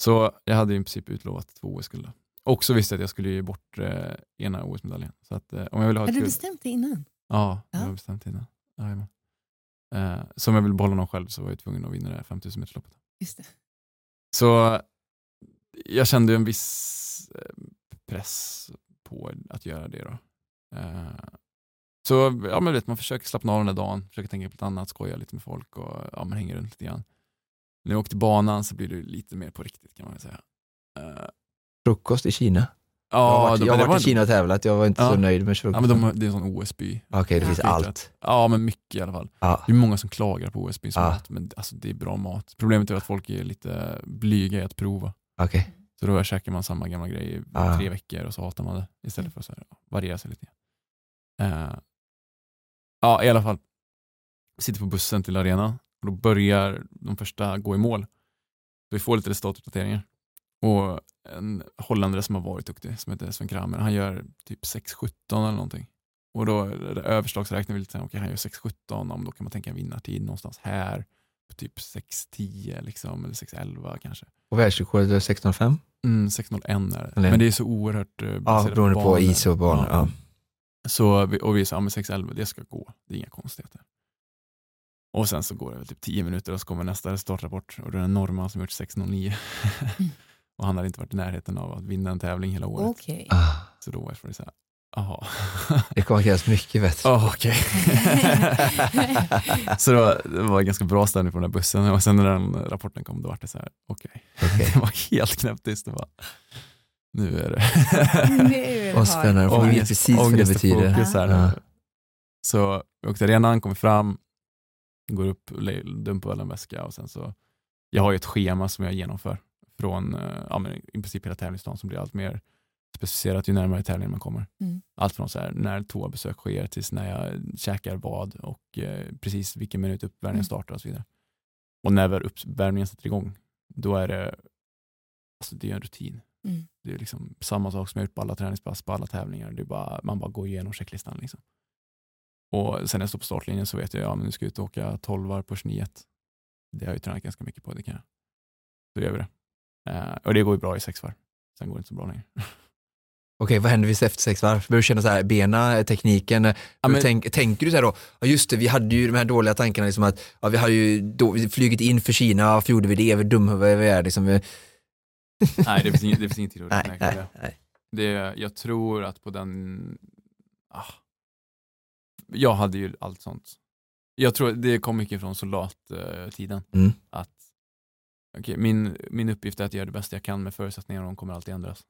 Så jag hade i princip utlovat två OS-guld. Och så visste jag att jag skulle ge bort eh, ena OS-medaljen. Så att eh, om jag ville ha ett Hade du bestämt det innan? Ja, jag Ja. har bestämt innan. Jajamän. Eh, så om jag ville behålla någon själv så var jag tvungen att vinna det här 5000 metersloppet. Just det. Så jag kände en viss eh, press på att göra det. Då. Eh, så ja, men vet, man försöker slappna av den där dagen, försöker tänka på ett annat, skoja lite med folk och ja, man hänger runt lite grann. När jag åkte banan så blir det lite mer på riktigt kan man väl säga. Eh, Frukost i Kina jag har Ja, varit, de- jag har varit var- i Kina och tävlat, jag var inte Ja. så nöjd med Ja, frukosten. men de, det är en sån OS-by. Okej, det finns Ja. allt. Ja, men mycket i alla fall. Ja. Det är många som klagar på OS-byns Ja. mat, men alltså, det är bra mat. Problemet är att folk är lite blyga i att prova. Okej. Så då käkar man samma gamla grej i Ah. tre veckor och så hatar man det istället för att så här, variera sig lite. Uh, ja, i alla fall. Sitter på bussen till arenan och då börjar de första gå i mål. Så vi får lite resultatuppdateringar. Och en holländare som har varit duktig, som heter Sven Kramer, han gör typ 6.17 eller någonting. Och då är det överslagsräknar vi lite, okej okay, han gör 6.17, om då kan man tänka en vinnartid någonstans här på typ 6.10 liksom, eller 6.11 kanske. Och världsrekordet är 16,5? Mm, 6.01 är det. Eller- Men det är så oerhört eh, Ja, beroende på banor. is och banor. Ja. Så, vi- och vi sa, ja, men 6.11, det ska gå, det är inga konstigheter. Och sen så går det väl typ 10 minuter och så kommer nästa startrapport och det är en norrman som gjort 6.09. och han hade inte varit i närheten av att vinna en tävling hela året. Okej. Ah, Så då var det så här, jaha. det kommer krävas mycket bättre. Oh, okej. så det var, det var ganska bra stämning på den där bussen och sen när den rapporten kom då var det så här, okej. Okej. Det var helt knäpptyst. Det var, nu är det Nu Vad spännande, för vi precis vad det betyder. fokus här. Ja. Så vi åkte arenan, kommer fram, går upp, dumpar väl en väska och sen så, jag har ju ett schema som jag genomför från eh, ja, men i princip hela tävlingsdagen som blir allt mer specificerat ju närmare tävlingen man kommer. Mm. Allt från så här, när toabesök sker tills när jag käkar vad och eh, precis vilken minut uppvärmningen Mm. startar och så vidare. Och när uppvärmningen sätter igång, då är det, alltså det är en rutin. Mm. Det är liksom samma sak som jag gjort på alla träningspass, på alla tävlingar. Det bara, man bara går igenom checklistan. Liksom. Och sen när jag står på startlinjen så vet jag, ja men nu ska jag ut och åka 12 varv på 29. Det har jag ju tränat ganska mycket på, det kan jag. Då gör vi det. Eh, och det går ju bra i sex varv. Sen går det inte så bra längre. Okej, vad händer vid efter sex varv? Börjar du känna så här, bena, tekniken? Ja, men- Tänk, tänker du så här då, ja just det, vi hade ju de här dåliga tankarna liksom att ja, vi hade ju då, flugit in för Kina, varför gjorde vi det? Vi dumhuvud, vi är liksom. vi- Nej, det finns inget, det finns inget tid att Nej, nej, nej. det. Jag tror att på den... Ah, jag hade ju allt sånt. Jag tror det kom mycket från soldattiden. Mm. Att okej, min, min uppgift är att göra det bästa jag kan med förutsättningarna och de kommer alltid ändras.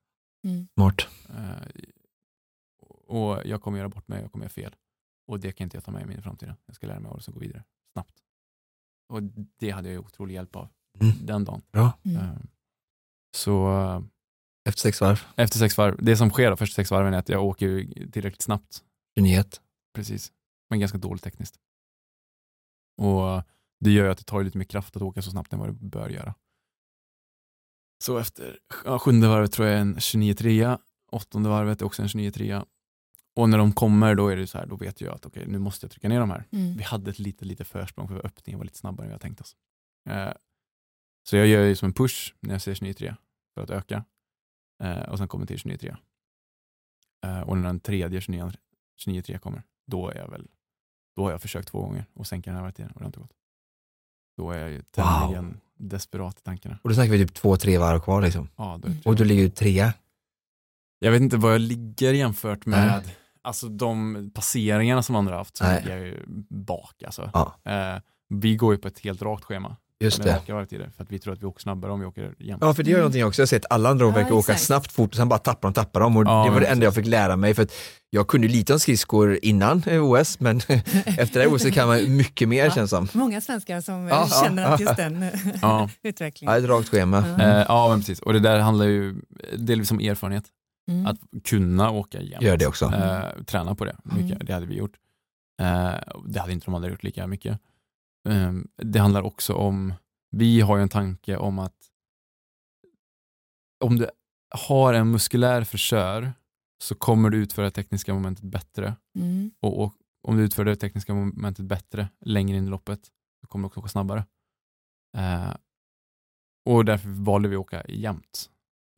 Smart. Eh, och jag kommer göra bort mig, jag kommer göra fel. Och det kan inte jag ta med mig in i framtiden. Jag ska lära mig och så gå vidare snabbt. Och det hade jag otrolig hjälp av Mm. den dagen. Bra. Mm. Eh, Så eh, Efter sex varv, efter sex varv, det som sker då, första sex varven är att jag åker tillräckligt snabbt. 29. Precis. Men ganska dåligt tekniskt. Och det gör ju att det tar lite mer kraft att åka så snabbt än vad det bör göra. Så efter ja, sjunde varvet tror jag är en 29 trea, åttonde varvet är också en 29 trea. Och när de kommer då är det så här, då vet jag att okej, nu måste jag trycka ner de här. Mm. Vi hade ett lite, lite försprång för öppningen var lite snabbare än vi hade tänkt oss. Eh, så jag gör ju som en push när jag ser 29 trea för att öka. Eh, och sen kommer till 29 trea. Eh, och när den tredje 29 29 kommer, då är jag väl då har jag försökt två gånger och sänka den här varvtiden och det har inte gått. Då är jag tämligen desperat i tankarna. Och då snackar vi typ två, tre varv kvar liksom. Ja, Och du ligger ju trea. Jag vet inte vad jag ligger jämfört med Nej. alltså de passeringarna som andra har haft så Nej. ligger jag ju bak. Alltså. Ja. Eh, vi går ju på ett helt rakt schema Just det. raka varvtider för att vi tror att vi åker snabbare om vi åker jämnt. Ja, för det gör någonting också. Jag har sett alla andra Ja, verkar åka snabbt, fort och sen bara tappar de, tappar de. Och Ja, det var det enda jag fick lära mig. För att jag kunde ju lite om skridskor innan eh, OS, men efter det här OS kan man mycket mer Ja. känns som. Många svenskar som eh, Ja, ja, känner att just den eh, Ja. Ja, utvecklingen. ett rakt schema. Ja. Ja, men precis. Och det där handlar ju delvis om erfarenhet. Mm. Att kunna åka jämnt. Gör det också. Eh, träna på det. Mycket. Mm. Det hade vi gjort. Eh, det hade inte de andra gjort lika mycket. Eh, det handlar också om, vi har ju en tanke om att om du har en muskulär försör så kommer du utföra tekniska momentet bättre. Mm. Och, och om du utför det tekniska momentet bättre längre in i loppet så kommer du också åka snabbare. Eh, och därför valde vi att åka jämnt.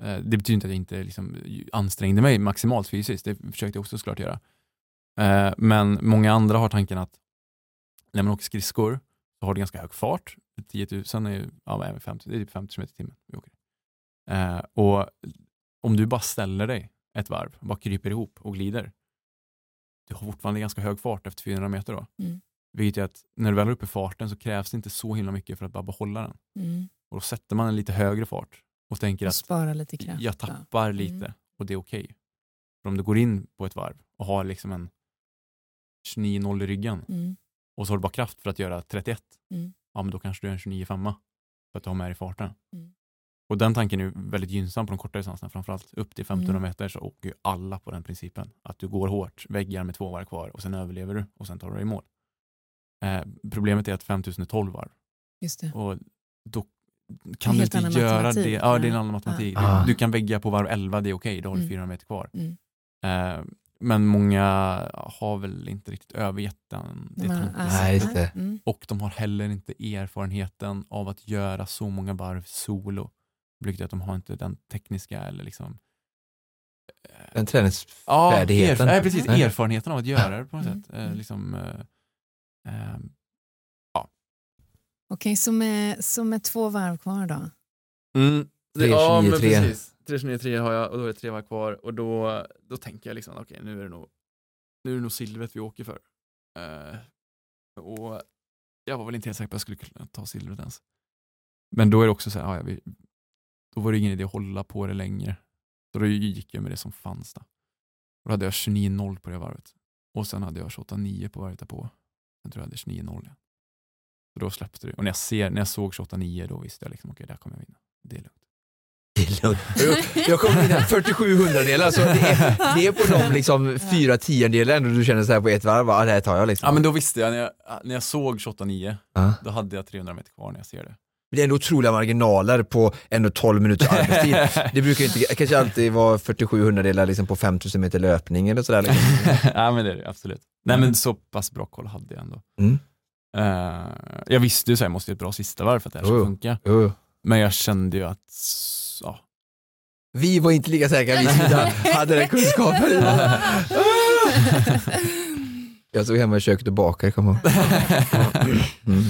Eh, det betyder inte att jag inte liksom ansträngde mig maximalt fysiskt, det försökte jag också såklart göra. Eh, men många andra har tanken att när man åker skridskor så har du ganska hög fart. 10 000 är ja, vad är det, 50, det är typ 50 km i timmen vi åker. Eh, och om du bara ställer dig ett varv, bara kryper ihop och glider, du har fortfarande ganska hög fart efter 400 meter då. Mm. Vilket är att när du väl är uppe i farten så krävs det inte så himla mycket för att bara behålla den. Mm. Och då sätter man en lite högre fart och tänker Och att jag ja. tappar lite Mm. och det är okej. För om du går in på ett varv och har liksom en 29-0 i ryggen Mm. Och så har du bara kraft för att göra 31, Mm. ja men då kanske du är en 29-5 för att du har med dig farten. Mm. Och den tanken är väldigt gynnsam på de korta distanserna, framförallt upp till 1500 Mm. meter så åker ju alla på den principen. Att du går hårt, väggar med två varv kvar och sen överlever du och sen tar du dig i mål. Eh, problemet är att 5000 är 12 varv Just det. och då kan du inte göra det. Ja, det är en annan matematik. Ja. Du, du kan vägga på varv 11, det är okej, då har du Mm. 400 meter kvar. Mm. Eh, men många har väl inte riktigt övergett den, det tankesättet. Nej, just det. Mm. Och de har heller inte erfarenheten av att göra så många varv solo. Vilket att de har inte den tekniska eller liksom Den träningsfärdigheten. Ja, erf- nej, precis. Nej. Erfarenheten av att göra det på något Mm. sätt. Eh, liksom, eh, eh, Okej, så, med, så med två varv kvar då? Mm. Tre, ja, tjugo, men tre. precis. 329 har jag och då är det tre varv kvar och då, då tänker jag liksom okej nu är det nog nu är det nog silvret vi åker för. Uh, och jag var väl inte helt säker på att jag skulle kunna ta silvret ens. Men då är det också så här, ja, ja, vi, då var det ingen idé att hålla på det längre. Så då gick jag med det som fanns. Då, och då hade jag 29-0 på det varvet. Och sen hade jag 28-9 på varvet därpå. Sen tror jag hade 29-0 Ja. Så då släppte det. Och när jag, ser, när jag såg 28-9 då visste jag liksom, okej, där kommer jag vinna. Det är lugnt. Det är lugnt. Jag- Jag in här 47 hundradelar, så det är, det är på de liksom fyra tiondelar ändå du känner så här på ett varv, ja, det här tar jag liksom. Ja men då visste jag, när jag, när jag såg 28-9, Ja. då hade jag 300 meter kvar när jag ser det. Det är ändå otroliga marginaler på ändå 12 minuters arbetstid. Det brukar inte kanske alltid vara 47 hundradelar liksom på 5000 meter löpning eller sådär. Liksom. ja men det är det absolut. Nej men så pass bra koll hade jag ändå. Mm. Eh, jag visste ju så här, jag måste göra ett bra sista varv för att det här ska funka. Jo. Men jag kände ju att, ja. Vi var inte lika säkra, vi hade den kunskapen. Jag stod hemma i köket och bakade, kom ihåg. Mm.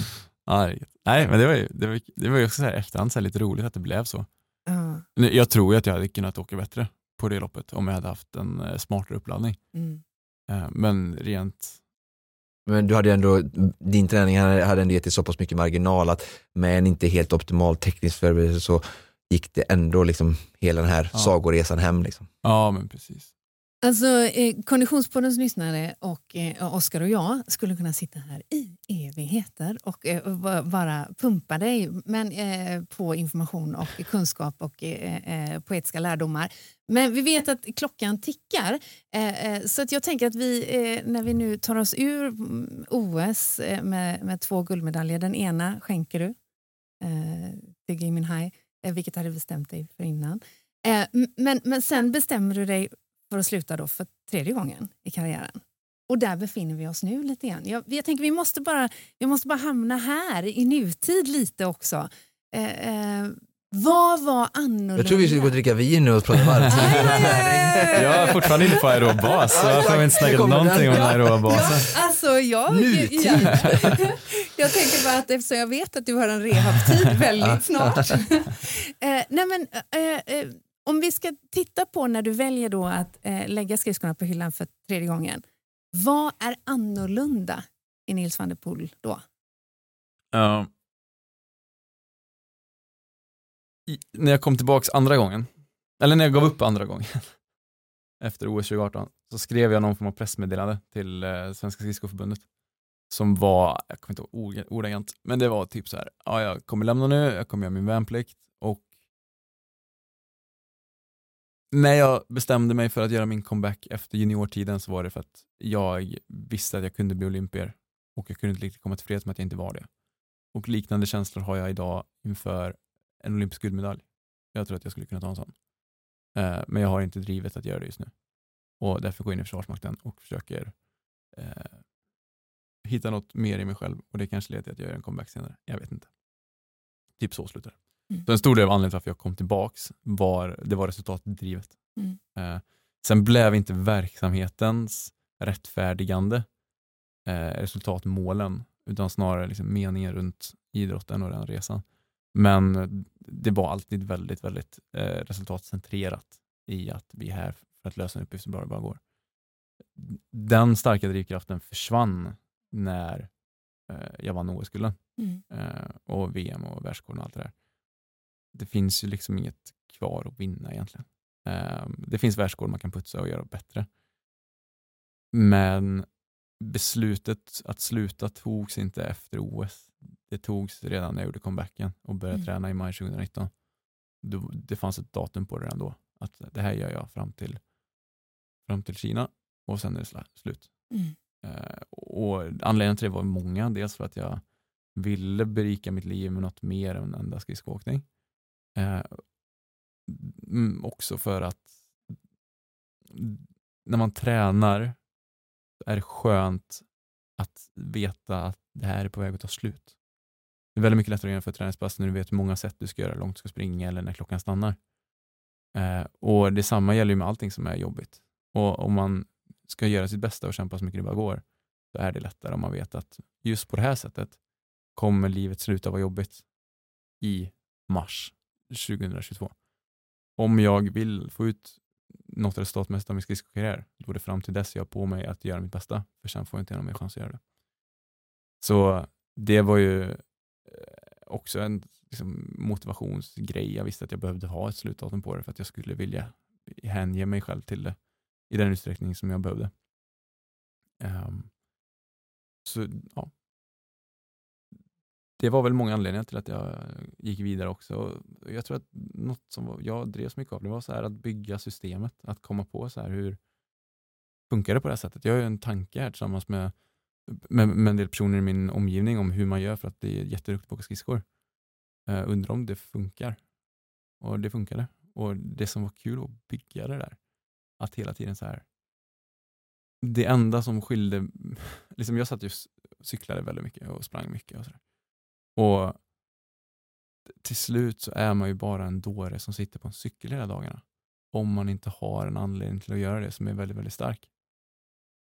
ja nej men det var ju, det var, det var ju också så här efterhand så här lite roligt att det blev så. Nu, Jag tror ju att jag hade kunnat åka bättre på det loppet om jag hade haft en eh, smartare uppladdning. Mm. Eh, men rent Men du hade ändå, din träning hade hade ändå gett dig så pass mycket marginal att med en inte helt optimal teknisk förberedelse så gick det ändå liksom hela den här Ja. sagoresan hem. Liksom. Ja, men precis. Alltså, eh, Konditionspoddens lyssnare och eh, Oskar och jag skulle kunna sitta här i evigheter och eh, bara pumpa dig men, eh, på information och kunskap och eh, eh, poetiska lärdomar. Men vi vet att klockan tickar eh, eh, så att jag tänker att vi eh, när vi nu tar oss ur mm, OS eh, med, med två guldmedaljer, den ena skänker du eh, till Gui Minhai, eh, Eh, vilket hade bestämt dig för innan. Eh, men, men sen bestämmer du dig för att sluta då för tredje gången i karriären. Och där befinner vi oss nu lite grann. Jag, jag tänker vi måste, bara, vi måste bara hamna här i nutid lite också. Eh, eh, vad var annorlunda? Jag tror vi skulle gå och dricka vin nu och prata varvtid. Jag är fortfarande inne på aerobas, så varför har vi inte snackat någonting om den. aerobasen? Alltså jag, Nutid. ja. jag tänker bara att eftersom jag vet att du har en rehabtid väldigt snart. eh, nej men, eh, eh, om vi ska titta på när du väljer då att eh, lägga skridskorna på hyllan för tredje gången. Vad är annorlunda i Nils van der Poel då? Ja när jag kom tillbaks andra gången, eller när jag gav upp andra gången, efter OS 2018, så skrev jag någon form av pressmeddelande till eh, Svenska skridskoförbundet som var, jag kommer inte ihåg ordagrant, men det var typ så här, ja, jag kommer lämna nu, jag kommer göra min värnplikt och när jag bestämde mig för att göra min comeback efter juniortiden så var det för att jag visste att jag kunde bli olympier och jag kunde inte riktigt komma till freds med att jag inte var det. Och liknande känslor har jag idag inför en olympisk guldmedalj. Jag tror att jag skulle kunna ta en sån. Eh, men jag har inte drivet att göra det just nu. Och därför går jag in i Försvarsmakten och försöker eh, hitta något mer i mig själv och det kanske leder till att jag gör en comeback senare. Jag vet inte. Typ så slutar det. Mm. Så en stor del av anledningen till varför jag kom tillbaks var, det var resultatdrivet. Mm. Eh, sen blev inte verksamhetens rättfärdigande eh, resultatmålen utan snarare liksom meningen runt idrotten och den resan. Men det var alltid väldigt, väldigt eh, resultatcentrerat i att vi är här för att lösa en uppgift så bra det bara går. Den starka drivkraften försvann när eh, jag vann OS-gulden Mm. eh, och VM och världsrekord och allt det där. Det finns ju liksom inget kvar att vinna egentligen. Eh, det finns världsrekord man kan putsa och göra bättre. Men beslutet att sluta togs inte efter OS. Det togs redan när jag gjorde comebacken och började Mm. träna i maj 2019. Då, det fanns ett datum på det redan då. Att det här gör jag fram till, fram till Kina och sen är det slut. Mm. Eh, och anledningen till det var många. Dels för att jag ville berika mitt liv med något mer än enda skridskoåkning. Eh, mm, också för att när man tränar är det skönt att veta att det här är på väg att ta slut. Det är väldigt mycket lättare att genomföra ett träningspass när du vet hur många sätt du ska göra, hur långt du ska springa eller när klockan stannar. Eh, och Detsamma gäller ju med allting som är jobbigt. Och Om man ska göra sitt bästa och kämpa så mycket det bara går, så är det lättare om man vet att just på det här sättet kommer livet sluta vara jobbigt i mars 2022. Om jag vill få ut något resultatmässigt av min skridskokarriär, då är det fram till dess jag har på mig att göra mitt bästa, för sen får jag inte någon mer chans att göra det. Så det var ju eh, också en liksom, motivationsgrej. Jag visste att jag behövde ha ett slutdatum på det för att jag skulle vilja hänge mig själv till det i den utsträckning som jag behövde. Um, så ja. Det var väl många anledningar till att jag gick vidare också. Jag tror att något som jag drevs mycket av det var så att bygga systemet, att komma på så här hur funkar det på det här sättet. Jag har ju en tanke här tillsammans med, med, med en del personer i min omgivning om hur man gör för att det är jätteduktigt på att åka skridskor. Uh, undrar om det funkar. Och det funkade. Och det som var kul att bygga det där, att hela tiden så här det enda som skilde, liksom jag satt just cyklade väldigt mycket och sprang mycket. Och, sådär och Till slut så är man ju bara en dåre som sitter på en cykel hela dagarna. Om man inte har en anledning till att göra det som är väldigt, väldigt stark.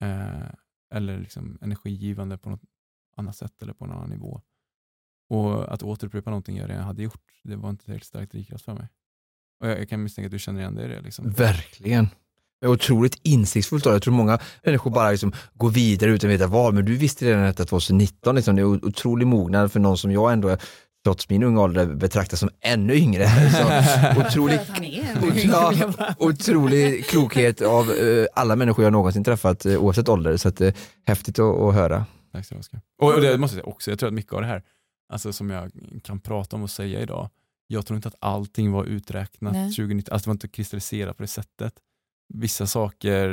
Eh, eller liksom energigivande på något annat sätt eller på en annan nivå. Och att återupprepa någonting jag redan hade gjort, det var inte tillräckligt starkt drivkraft för mig. Och jag, jag, kan misstänka att du känner igen dig i det. Liksom. Verkligen. Otroligt insiktsfullt. Jag tror många människor bara liksom går vidare utan att veta vad, men du visste redan detta 2019. Liksom. Det är otrolig mognad för någon som jag ändå trots min unga ålder betraktas som ännu yngre. Så otrolig, ja, otrolig klokhet av uh, alla människor jag någonsin träffat uh, oavsett ålder. Så att, uh, häftigt att, att höra. Tack så mycket. Och, och det måste jag säga också, jag tror att mycket av det här alltså, som jag kan prata om och säga idag, jag tror inte att allting var uträknat Nej. 2019, alltså det var inte kristalliserat på det sättet vissa saker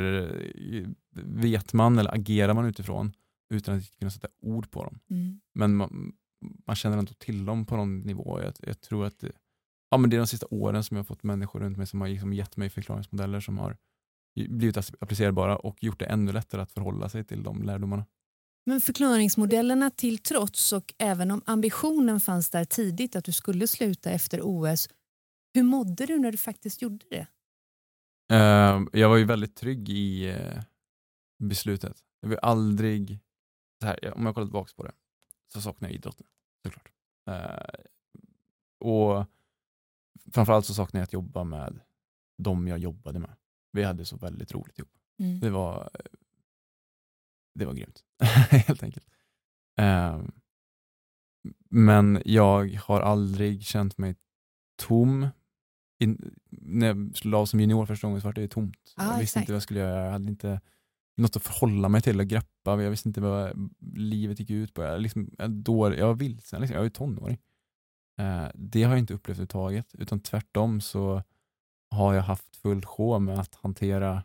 vet man eller agerar man utifrån utan att kunna sätta ord på dem. Mm. Men man, man, känner ändå till dem på någon nivå. Jag, jag tror att det, ja, men det är de sista åren som jag har fått människor runt mig som har liksom gett mig förklaringsmodeller som har blivit applicerbara och gjort det ännu lättare att förhålla sig till de lärdomarna. Men förklaringsmodellerna till trots och även om ambitionen fanns där tidigt att du skulle sluta efter OS, hur mådde du när du faktiskt gjorde det? Uh, jag var ju väldigt trygg i uh, beslutet. Jag vill aldrig, så här, om jag kollar tillbaka på det, så saknar jag idrotten såklart. Uh, och framförallt så saknar jag att jobba med de jag jobbade med. Vi hade så väldigt roligt ihop. Mm. Det var det var grymt, helt enkelt. Um, men jag har aldrig känt mig tom in, när jag la som junior första gången så var det tomt. Ah, jag visste exakt. inte vad jag skulle göra. Jag hade inte något att förhålla mig till och greppa. Jag visste inte vad livet gick ut på. Jag, liksom, jag, då, jag var vilsen, liksom. jag var ju tonåring. Eh, det har jag inte upplevt överhuvudtaget. Utan tvärtom så har jag haft full sjå med att hantera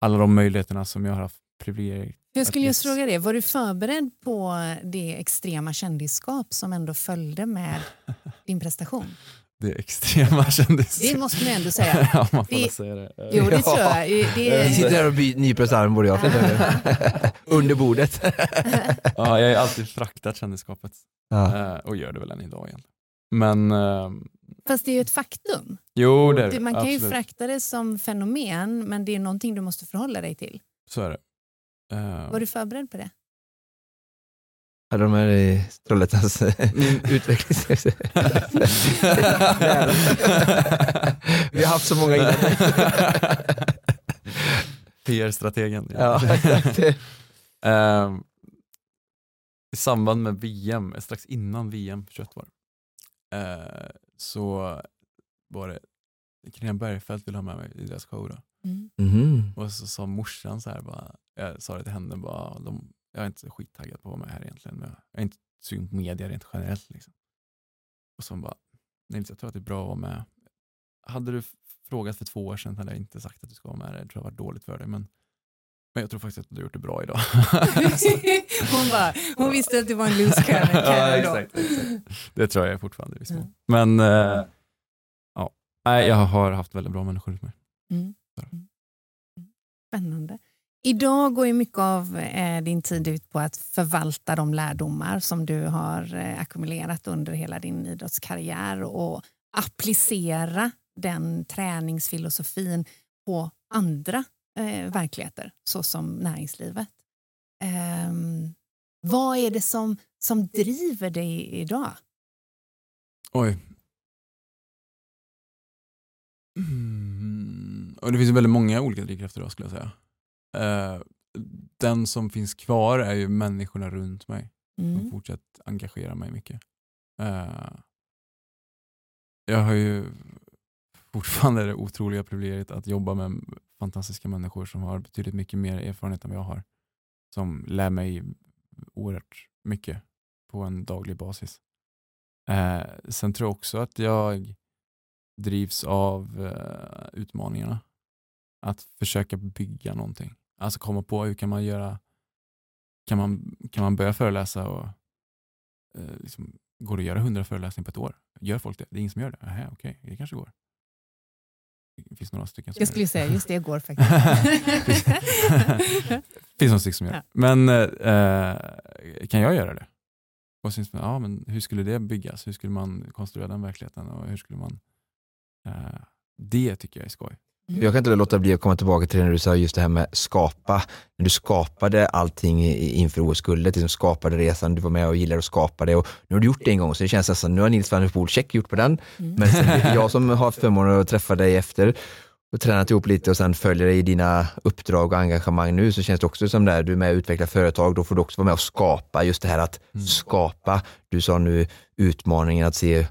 alla de möjligheterna som jag har haft privilegiet. Jag skulle just fråga det, var du förberedd på det extrema kändisskap som ändå följde med din prestation? Det extrema kändes. Det måste man ändå säga. ja, man får det, säga det. Jo, det tror jag. Det... Sitter här och nyper oss arm både jag Under bordet. ja, jag har alltid fraktat kändisskapet. Ja. Uh, och gör det väl än idag egentligen. Men, uh, Fast det är ju ett faktum. Jo, det är det. Man kan Absolut. ju frakta det som fenomen, men det är någonting du måste förhålla dig till. Så är det. Uh, Var du förberedd på det? Hade de här i Trollhättans mm. utvecklings... Vi har haft så många innan. PR-strategen. Ja. um, I samband med VM, strax innan VM 21 var uh, så var det Carina Bergfeldt ville ha med mig i deras show. Då. Mm. Mm. Och så sa morsan så här, bara, jag sa det till henne, bara, de, jag är inte så skittaggad på att vara med här egentligen. Men jag är inte sugen på media rent generellt. Liksom. Och så bara, Nils jag tror att det är bra att vara med. Hade du frågat för två år sedan hade jag inte sagt att du ska vara med. Det tror jag var dåligt för dig. Men, men jag tror faktiskt att du har gjort det bra idag. hon, bara, hon visste att du var en loose cannon. ja, exakt, exakt, Det tror jag fortfarande. Liksom. Mm. Men äh, ja, jag har haft väldigt bra människor runt mig. Mm. Mm. Spännande. Idag går ju mycket av eh, din tid ut på att förvalta de lärdomar som du har eh, ackumulerat under hela din idrottskarriär och applicera den träningsfilosofin på andra eh, verkligheter såsom näringslivet. Eh, vad är det som, som driver dig idag? Oj. Mm. Och det finns väldigt många olika drivkrafter idag skulle jag säga. Eh, den som finns kvar är ju människorna runt mig som Mm. fortsätter engagera mig mycket. Eh, jag har ju fortfarande det otroliga privilegiet att jobba med fantastiska människor som har betydligt mycket mer erfarenhet än vad jag har. Som lär mig oerhört mycket på en daglig basis. Eh, sen tror jag också att jag drivs av eh, utmaningarna. Att försöka bygga någonting. Alltså komma på hur kan man göra, kan man, kan man börja föreläsa och eh, liksom, går det att göra hundra föreläsningar på ett år? Gör folk det? Det är ingen som gör det? Aha, okej, det kanske går. Det finns några stycken som Jag gör det. skulle säga just det går faktiskt. finns några stycken som gör det. Men eh, kan jag göra det? Och sen, ja, men hur skulle det byggas? Hur skulle man konstruera den verkligheten? Och hur skulle man, eh, det tycker jag är skoj. Jag kan inte låta bli att komma tillbaka till det när du sa just det här med skapa. När du skapade allting inför OS-guldet, liksom skapade resan, du var med och gillade att skapa det och nu har du gjort det en gång så det känns nästan, nu har Nils van der check gjort på den. Mm. Men sen, jag som har haft förmånen att träffa dig efter och tränat ihop lite och sen följer dig i dina uppdrag och engagemang nu så känns det också som där du är med och utvecklar företag, då får du också vara med och skapa just det här att Mm. skapa. Du sa nu utmaningen att se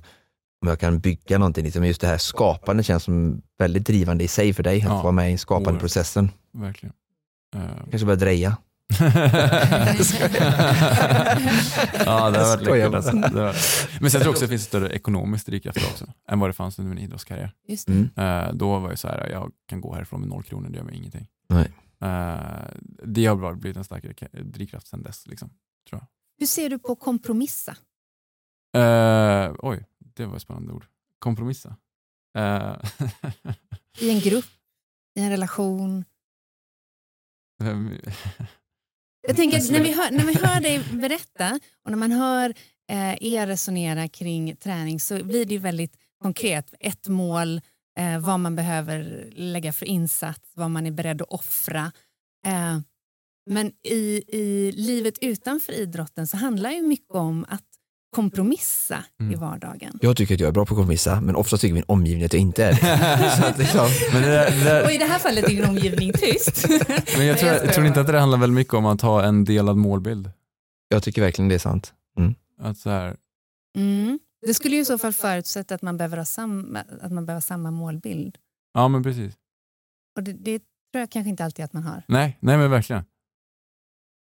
om jag kan bygga någonting, liksom. men just det här skapandet känns som väldigt drivande i sig för dig, att Ja, få vara med i skapande oerhört. processen. Verkligen. Eh, Kanske börja dreja. ja, det har varit läckert. Alltså. Men sen tror jag också att det finns större ekonomiskt drivkraft också, än vad det fanns under min idrottskarriär. Just det. Mm. Eh, då var det så här, jag kan gå härifrån med noll kronor, det gör mig ingenting. Nej. Eh, det har bara blivit en starkare ka- drivkraft sen dess. Liksom. Hur ser du på kompromissa? Eh, oj, det var ett spännande ord. Kompromissa. Eh, I en grupp, i en relation? Jag tänker att när vi hör, när vi hör dig berätta och när man hör eh, er resonera kring träning så blir det ju väldigt konkret. Ett mål, eh, vad man behöver lägga för insats, vad man är beredd att offra. Eh, men i, i livet utanför idrotten så handlar ju mycket om att kompromissa i Mm. vardagen. Jag tycker att jag är bra på att kompromissa, men ofta tycker min omgivning att jag inte är det. Liksom, Men, det där, det där, Och i det här fallet är din omgivning tyst. men jag tror, jag tror inte att det handlar väldigt mycket om att ha en delad målbild. jag tycker verkligen det är sant. Att så här, Mm. Det skulle ju i så fall förutsätta att man behöver ha samma, att man behöver ha samma målbild. ja men precis. Och det, det tror jag kanske inte alltid att man har. Nej, nej men verkligen.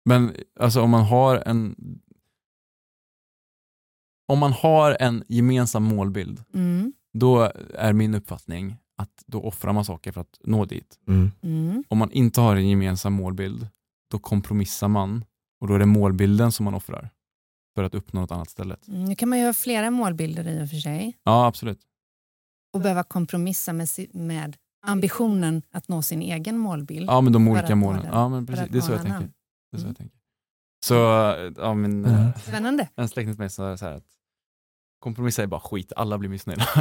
Men alltså om man har en om man har en gemensam målbild, Mm. då är min uppfattning att då offrar man saker för att nå dit. Mm. Mm. Om man inte har en gemensam målbild, då kompromissar man och då är det målbilden som man offrar för att uppnå något annat istället. Mm. Nu kan man ju ha flera målbilder i och för sig Ja, absolut. och behöva kompromissa med, med ambitionen att nå sin egen målbild. Ja, men de olika målen. Ja, men precis. Det är så jag tänker. Det är så Mm. jag tänker. Så, ja, min, Mm. eh, Spännande. en släkting till mig sa så här att kompromissa är bara skit, alla blir missnöjda.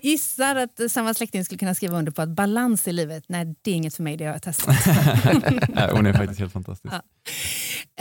Gissar att samma släkting skulle kunna skriva under på att balans i livet, nej det är inget för mig, det har jag testat. Hon är faktiskt helt fantastisk. Ja.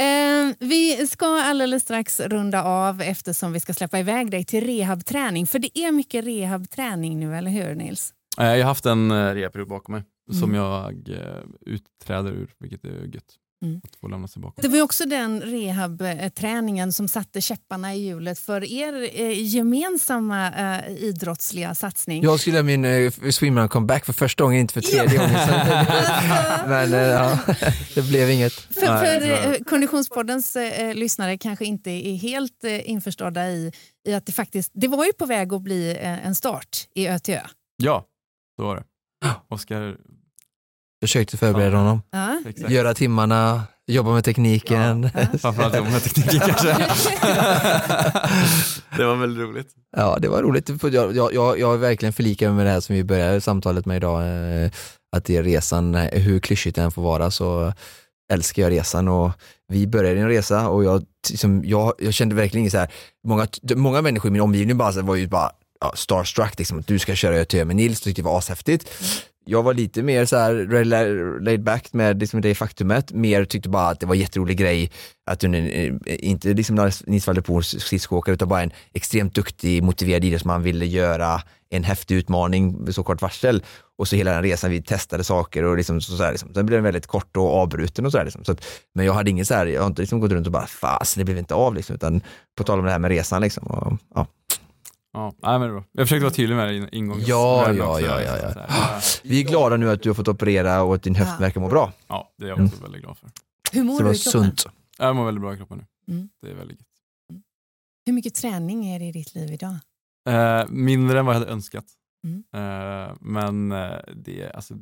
Eh, vi ska alldeles strax runda av eftersom vi ska släppa iväg dig till rehabträning. För det är mycket rehabträning nu, eller hur Nils? Eh, Jag har haft en eh, rehabperiod bakom mig som Mm. jag eh, utträder ur, vilket är gött. Mm. Att få lämna sig bakom. Det var ju också den rehabträningen som satte käpparna i hjulet för er eh, gemensamma eh, idrottsliga satsning. Jag skulle göra min uh, swimrun comeback för första gången, inte för tredje gången. Så, men eh, ja, det blev inget. För, för det eh, Konditionspoddens eh, lyssnare kanske inte är helt eh, införstådda i, i att det faktiskt, det var ju på väg att bli eh, en start i ÖTÖ. Ja, så var det. Oskar, Försökte förbereda honom. Ja. exakt. Göra timmarna, jobba med tekniken. Ja. Framförallt jobba med tekniken kanske. det var väldigt roligt. Ja, det var roligt. Jag, jag, jag, har verkligen förlikat mig med det här som vi började samtalet med idag. eh, Att det är resan, eh, hur klyschigt det än får vara, så älskar jag resan. Och vi började en resa och jag, liksom, jag, jag kände verkligen inget så här, många, många människor i min omgivning bara, så var ju bara ja, starstruck, liksom, att du ska köra ÖTÖ med Nils, tyckte det var ashäftigt. Jag var lite mer så här laid back med liksom det faktumet, mer tyckte bara att det var en jätterolig grej att du eh, inte liksom Nils van skridskoåkare utan bara en extremt duktig, motiverad idrottsman ville göra en häftig utmaning med så kort varsel. Och så hela den resan, vi testade saker och liksom så, så här, liksom. sen blev den väldigt kort och avbruten och så, här, liksom. så att, Men jag hade ingen så här, jag har inte liksom gått runt och bara fasen det blev inte av liksom, utan på tal om det här med resan liksom. Och, ja. Ja, nej, men bra. Jag försökte vara tydlig med det i ingångs... Ja, ja, ja, ja, ja. Vi är glada nu att du har fått operera och att din höft verkar må bra. Ja, det är jag Mm. också väldigt glad för. Hur mår du i kroppen? sunt. Jag mår väldigt bra i kroppen nu. Mm. Det är väldigt gött. Hur mycket träning är det i ditt liv idag? Eh, mindre än vad jag hade önskat. Mm. Eh, men eh, det, alltså,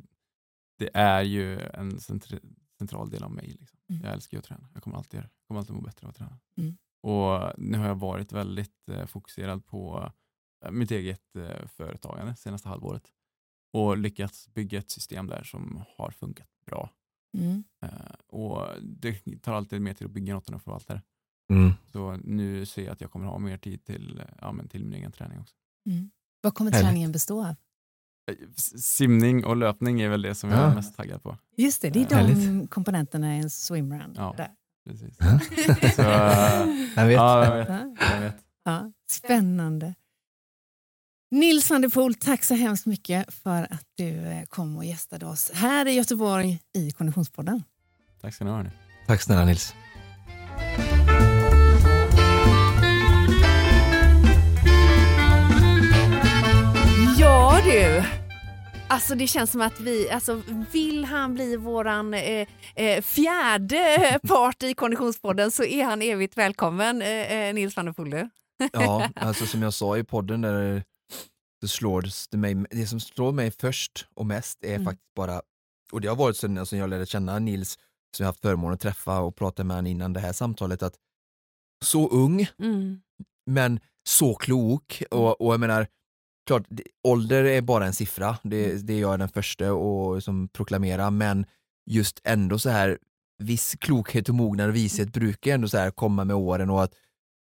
det är ju en centri- central del av mig. Liksom. Mm. Jag älskar ju att träna. Jag kommer alltid, jag kommer alltid må bättre av att träna. Mm. Och nu har jag varit väldigt eh, fokuserad på eh, mitt eget eh, företagande senaste halvåret och lyckats bygga ett system där som har funkat bra. Mm. Eh, och Det tar alltid mer tid att bygga något än att förvalta det. Mm. Så nu ser jag att jag kommer ha mer tid till, ja, men till min egen träning också. Mm. Vad kommer Härligt. träningen bestå av? Eh, Simning och löpning är väl det som jag Ja. är mest taggad på. Just det, det är de Härligt. komponenterna i en swimrun. Ja. Där. Precis. Ja. Så, Jag vet. ja, jag vet. Ja. Jag vet. Ja, spännande. Nils van der Poel, tack så hemskt mycket för att du eh, kom och gästade oss här i Göteborg i Konditionspodden. Tack ska ni ha. Tack snälla Nils. Ja du! Alltså det känns som att vi, alltså vill han bli våran eh, eh, fjärde part i Konditionspodden så är han evigt välkommen eh, eh, Nils van der Poel. Ja, alltså som jag sa i podden där det slår det mig, det som slår mig först och mest är Mm. faktiskt bara, och det har varit sedan jag lärde känna Nils, som jag haft förmånen att träffa och prata med honom innan det här samtalet, att så ung, Mm. men så klok och, och jag menar, klart, ålder är bara en siffra, det, det är jag den första och som proklamerar, men just ändå så här viss klokhet och mognad och vishet brukar ändå så här komma med åren och att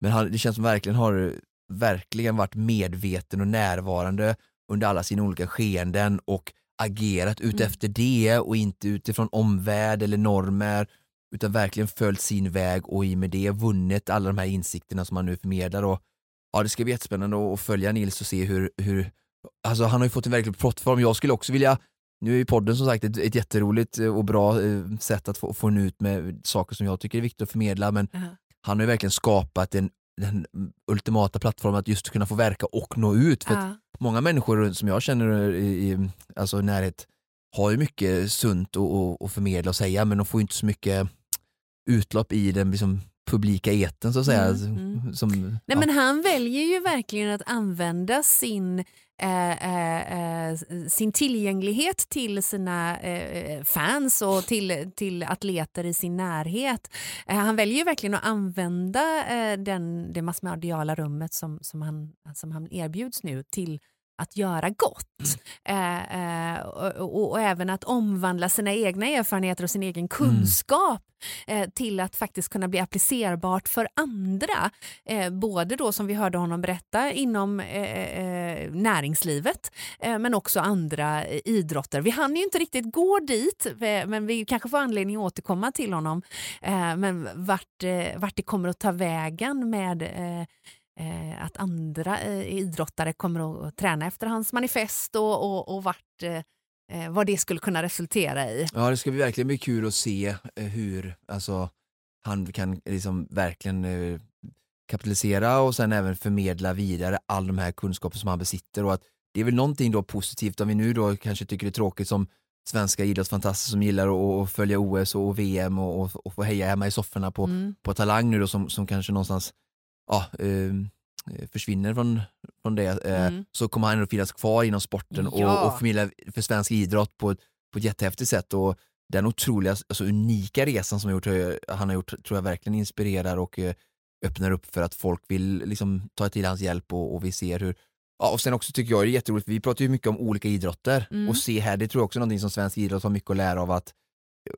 men han, det känns som verkligen har verkligen varit medveten och närvarande under alla sina olika skeenden och agerat Mm. utefter det och inte utifrån omvärld eller normer utan verkligen följt sin väg och i och med det vunnit alla de här insikterna som han nu förmedlar. Och, ja, det ska bli jättespännande att följa Nils och se hur, hur alltså han har ju fått en verklig plattform. Jag skulle också vilja nu är ju podden som sagt ett, ett jätteroligt och bra eh, sätt att få, få ut med saker som jag tycker är viktigt att förmedla men Ja. han har ju verkligen skapat en, den ultimata plattformen att just kunna få verka och nå ut. För att Ja. många människor som jag känner i, i alltså närhet har ju mycket sunt att förmedla och säga men de får ju inte så mycket utlopp i den liksom, publika eten så att säga. Mm, mm. Som, Nej, ja. men han väljer ju verkligen att använda sin, eh, eh, eh, sin tillgänglighet till sina eh, fans och till, till atleter i sin närhet. Eh, han väljer ju verkligen att använda eh, den, det massmediala rummet som, som, han, som han erbjuds nu till att göra gott. Eh, eh, och, och, och även att omvandla sina egna erfarenheter och sin egen kunskap eh, till att faktiskt kunna bli applicerbart för andra. Eh, både då som vi hörde honom berätta inom eh, eh, näringslivet men också andra idrotter. Vi hann ju inte riktigt gå dit men vi kanske får anledning att återkomma till honom. Men vart, vart det kommer att ta vägen med eh, att andra eh, idrottare kommer att träna efter hans manifest och, och, och vart, eh, eh, vad det skulle kunna resultera i. Ja, det ska bli verkligen bli kul att se eh, hur alltså, han kan liksom verkligen eh, kapitalisera och sen även förmedla vidare all de här kunskaper som han besitter och att det är väl någonting då positivt om vi nu då kanske tycker det är tråkigt som svenska idrottsfantaster som gillar att, att följa OS och VM och, och, och få heja hemma i sofforna på, Mm. på Talang nu då som, som kanske någonstans ja, eh, försvinner från, från det eh, Mm. så kommer han ändå finnas kvar inom sporten Ja. och, och förmedla för svensk idrott på på ett jättehäftigt sätt och den otroliga, alltså unika resan som han, gjort, eh, han har gjort tror jag verkligen inspirerar och öppnar upp för att folk vill liksom ta till hans hjälp och, och vi ser hur Ja, och sen också tycker jag det är jätteroligt, vi pratar ju mycket om olika idrotter Mm. och se här, det tror jag också är någonting som svensk idrott har mycket att lära av att,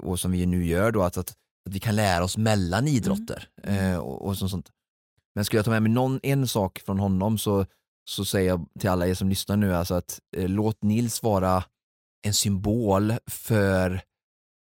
och som vi nu gör då, att, att, att vi kan lära oss mellan idrotter Mm. eh, och, och sånt. Men skulle jag ta med mig någon, en sak från honom så, så säger jag till alla er som lyssnar nu alltså att eh, låt Nils vara en symbol för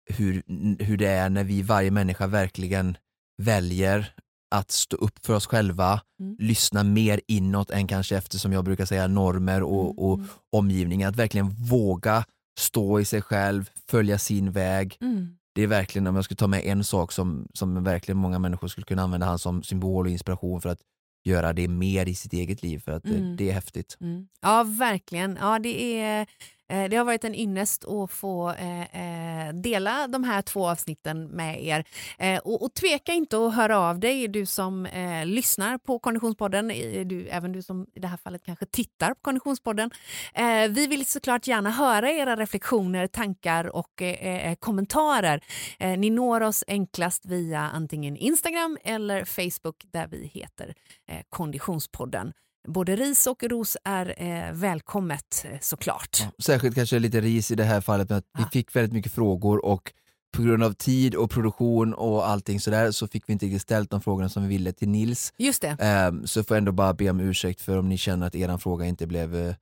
hur, hur det är när vi, varje människa, verkligen väljer att stå upp för oss själva, Mm. lyssna mer inåt än kanske efter, som jag brukar säga, normer och, och Mm. omgivningen. Att verkligen våga stå i sig själv, följa sin väg. Mm. Det är verkligen, om jag skulle ta med en sak som, som verkligen många människor skulle kunna använda han som symbol och inspiration för att göra det mer i sitt eget liv, för att det, Mm. det är häftigt. Mm. Ja, verkligen. Ja, det, är, eh, Eh, det har varit en ynnest att få eh, eh, dela de här två avsnitten med er. Eh, och, och tveka inte att höra av dig, du som eh, lyssnar på Konditionspodden, du, även du som i det här fallet kanske tittar på Konditionspodden. Eh, vi vill såklart gärna höra era reflektioner, tankar och eh, eh kommentarer. Eh, ni når oss enklast via antingen Instagram eller Facebook där vi heter eh, Konditionspodden. Både ris och ros är eh, välkommet eh, såklart. Ja, Särskilt kanske lite ris i det här fallet med att vi Ja. fick väldigt mycket frågor och på grund av tid och produktion och allting sådär så fick vi inte riktigt ställt de frågorna som vi ville till Nils. Just det. Ehm, så får jag ändå bara be om ursäkt för om ni känner att eran fråga inte blev... eh,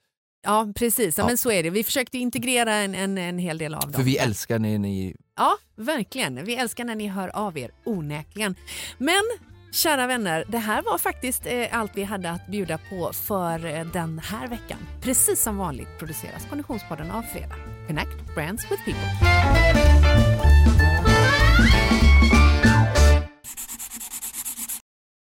Ja, precis. Ja, Ja. Men så är det. Vi försökte integrera en, en, en hel del av dem. För vi älskar när ni... Ja, verkligen. Vi älskar när ni hör av er, onekligen. Men kära vänner, det här var faktiskt eh, allt vi hade att bjuda på för eh, den här veckan. Precis som vanligt produceras Konditionspodden av Fredag. Connect Brands with People.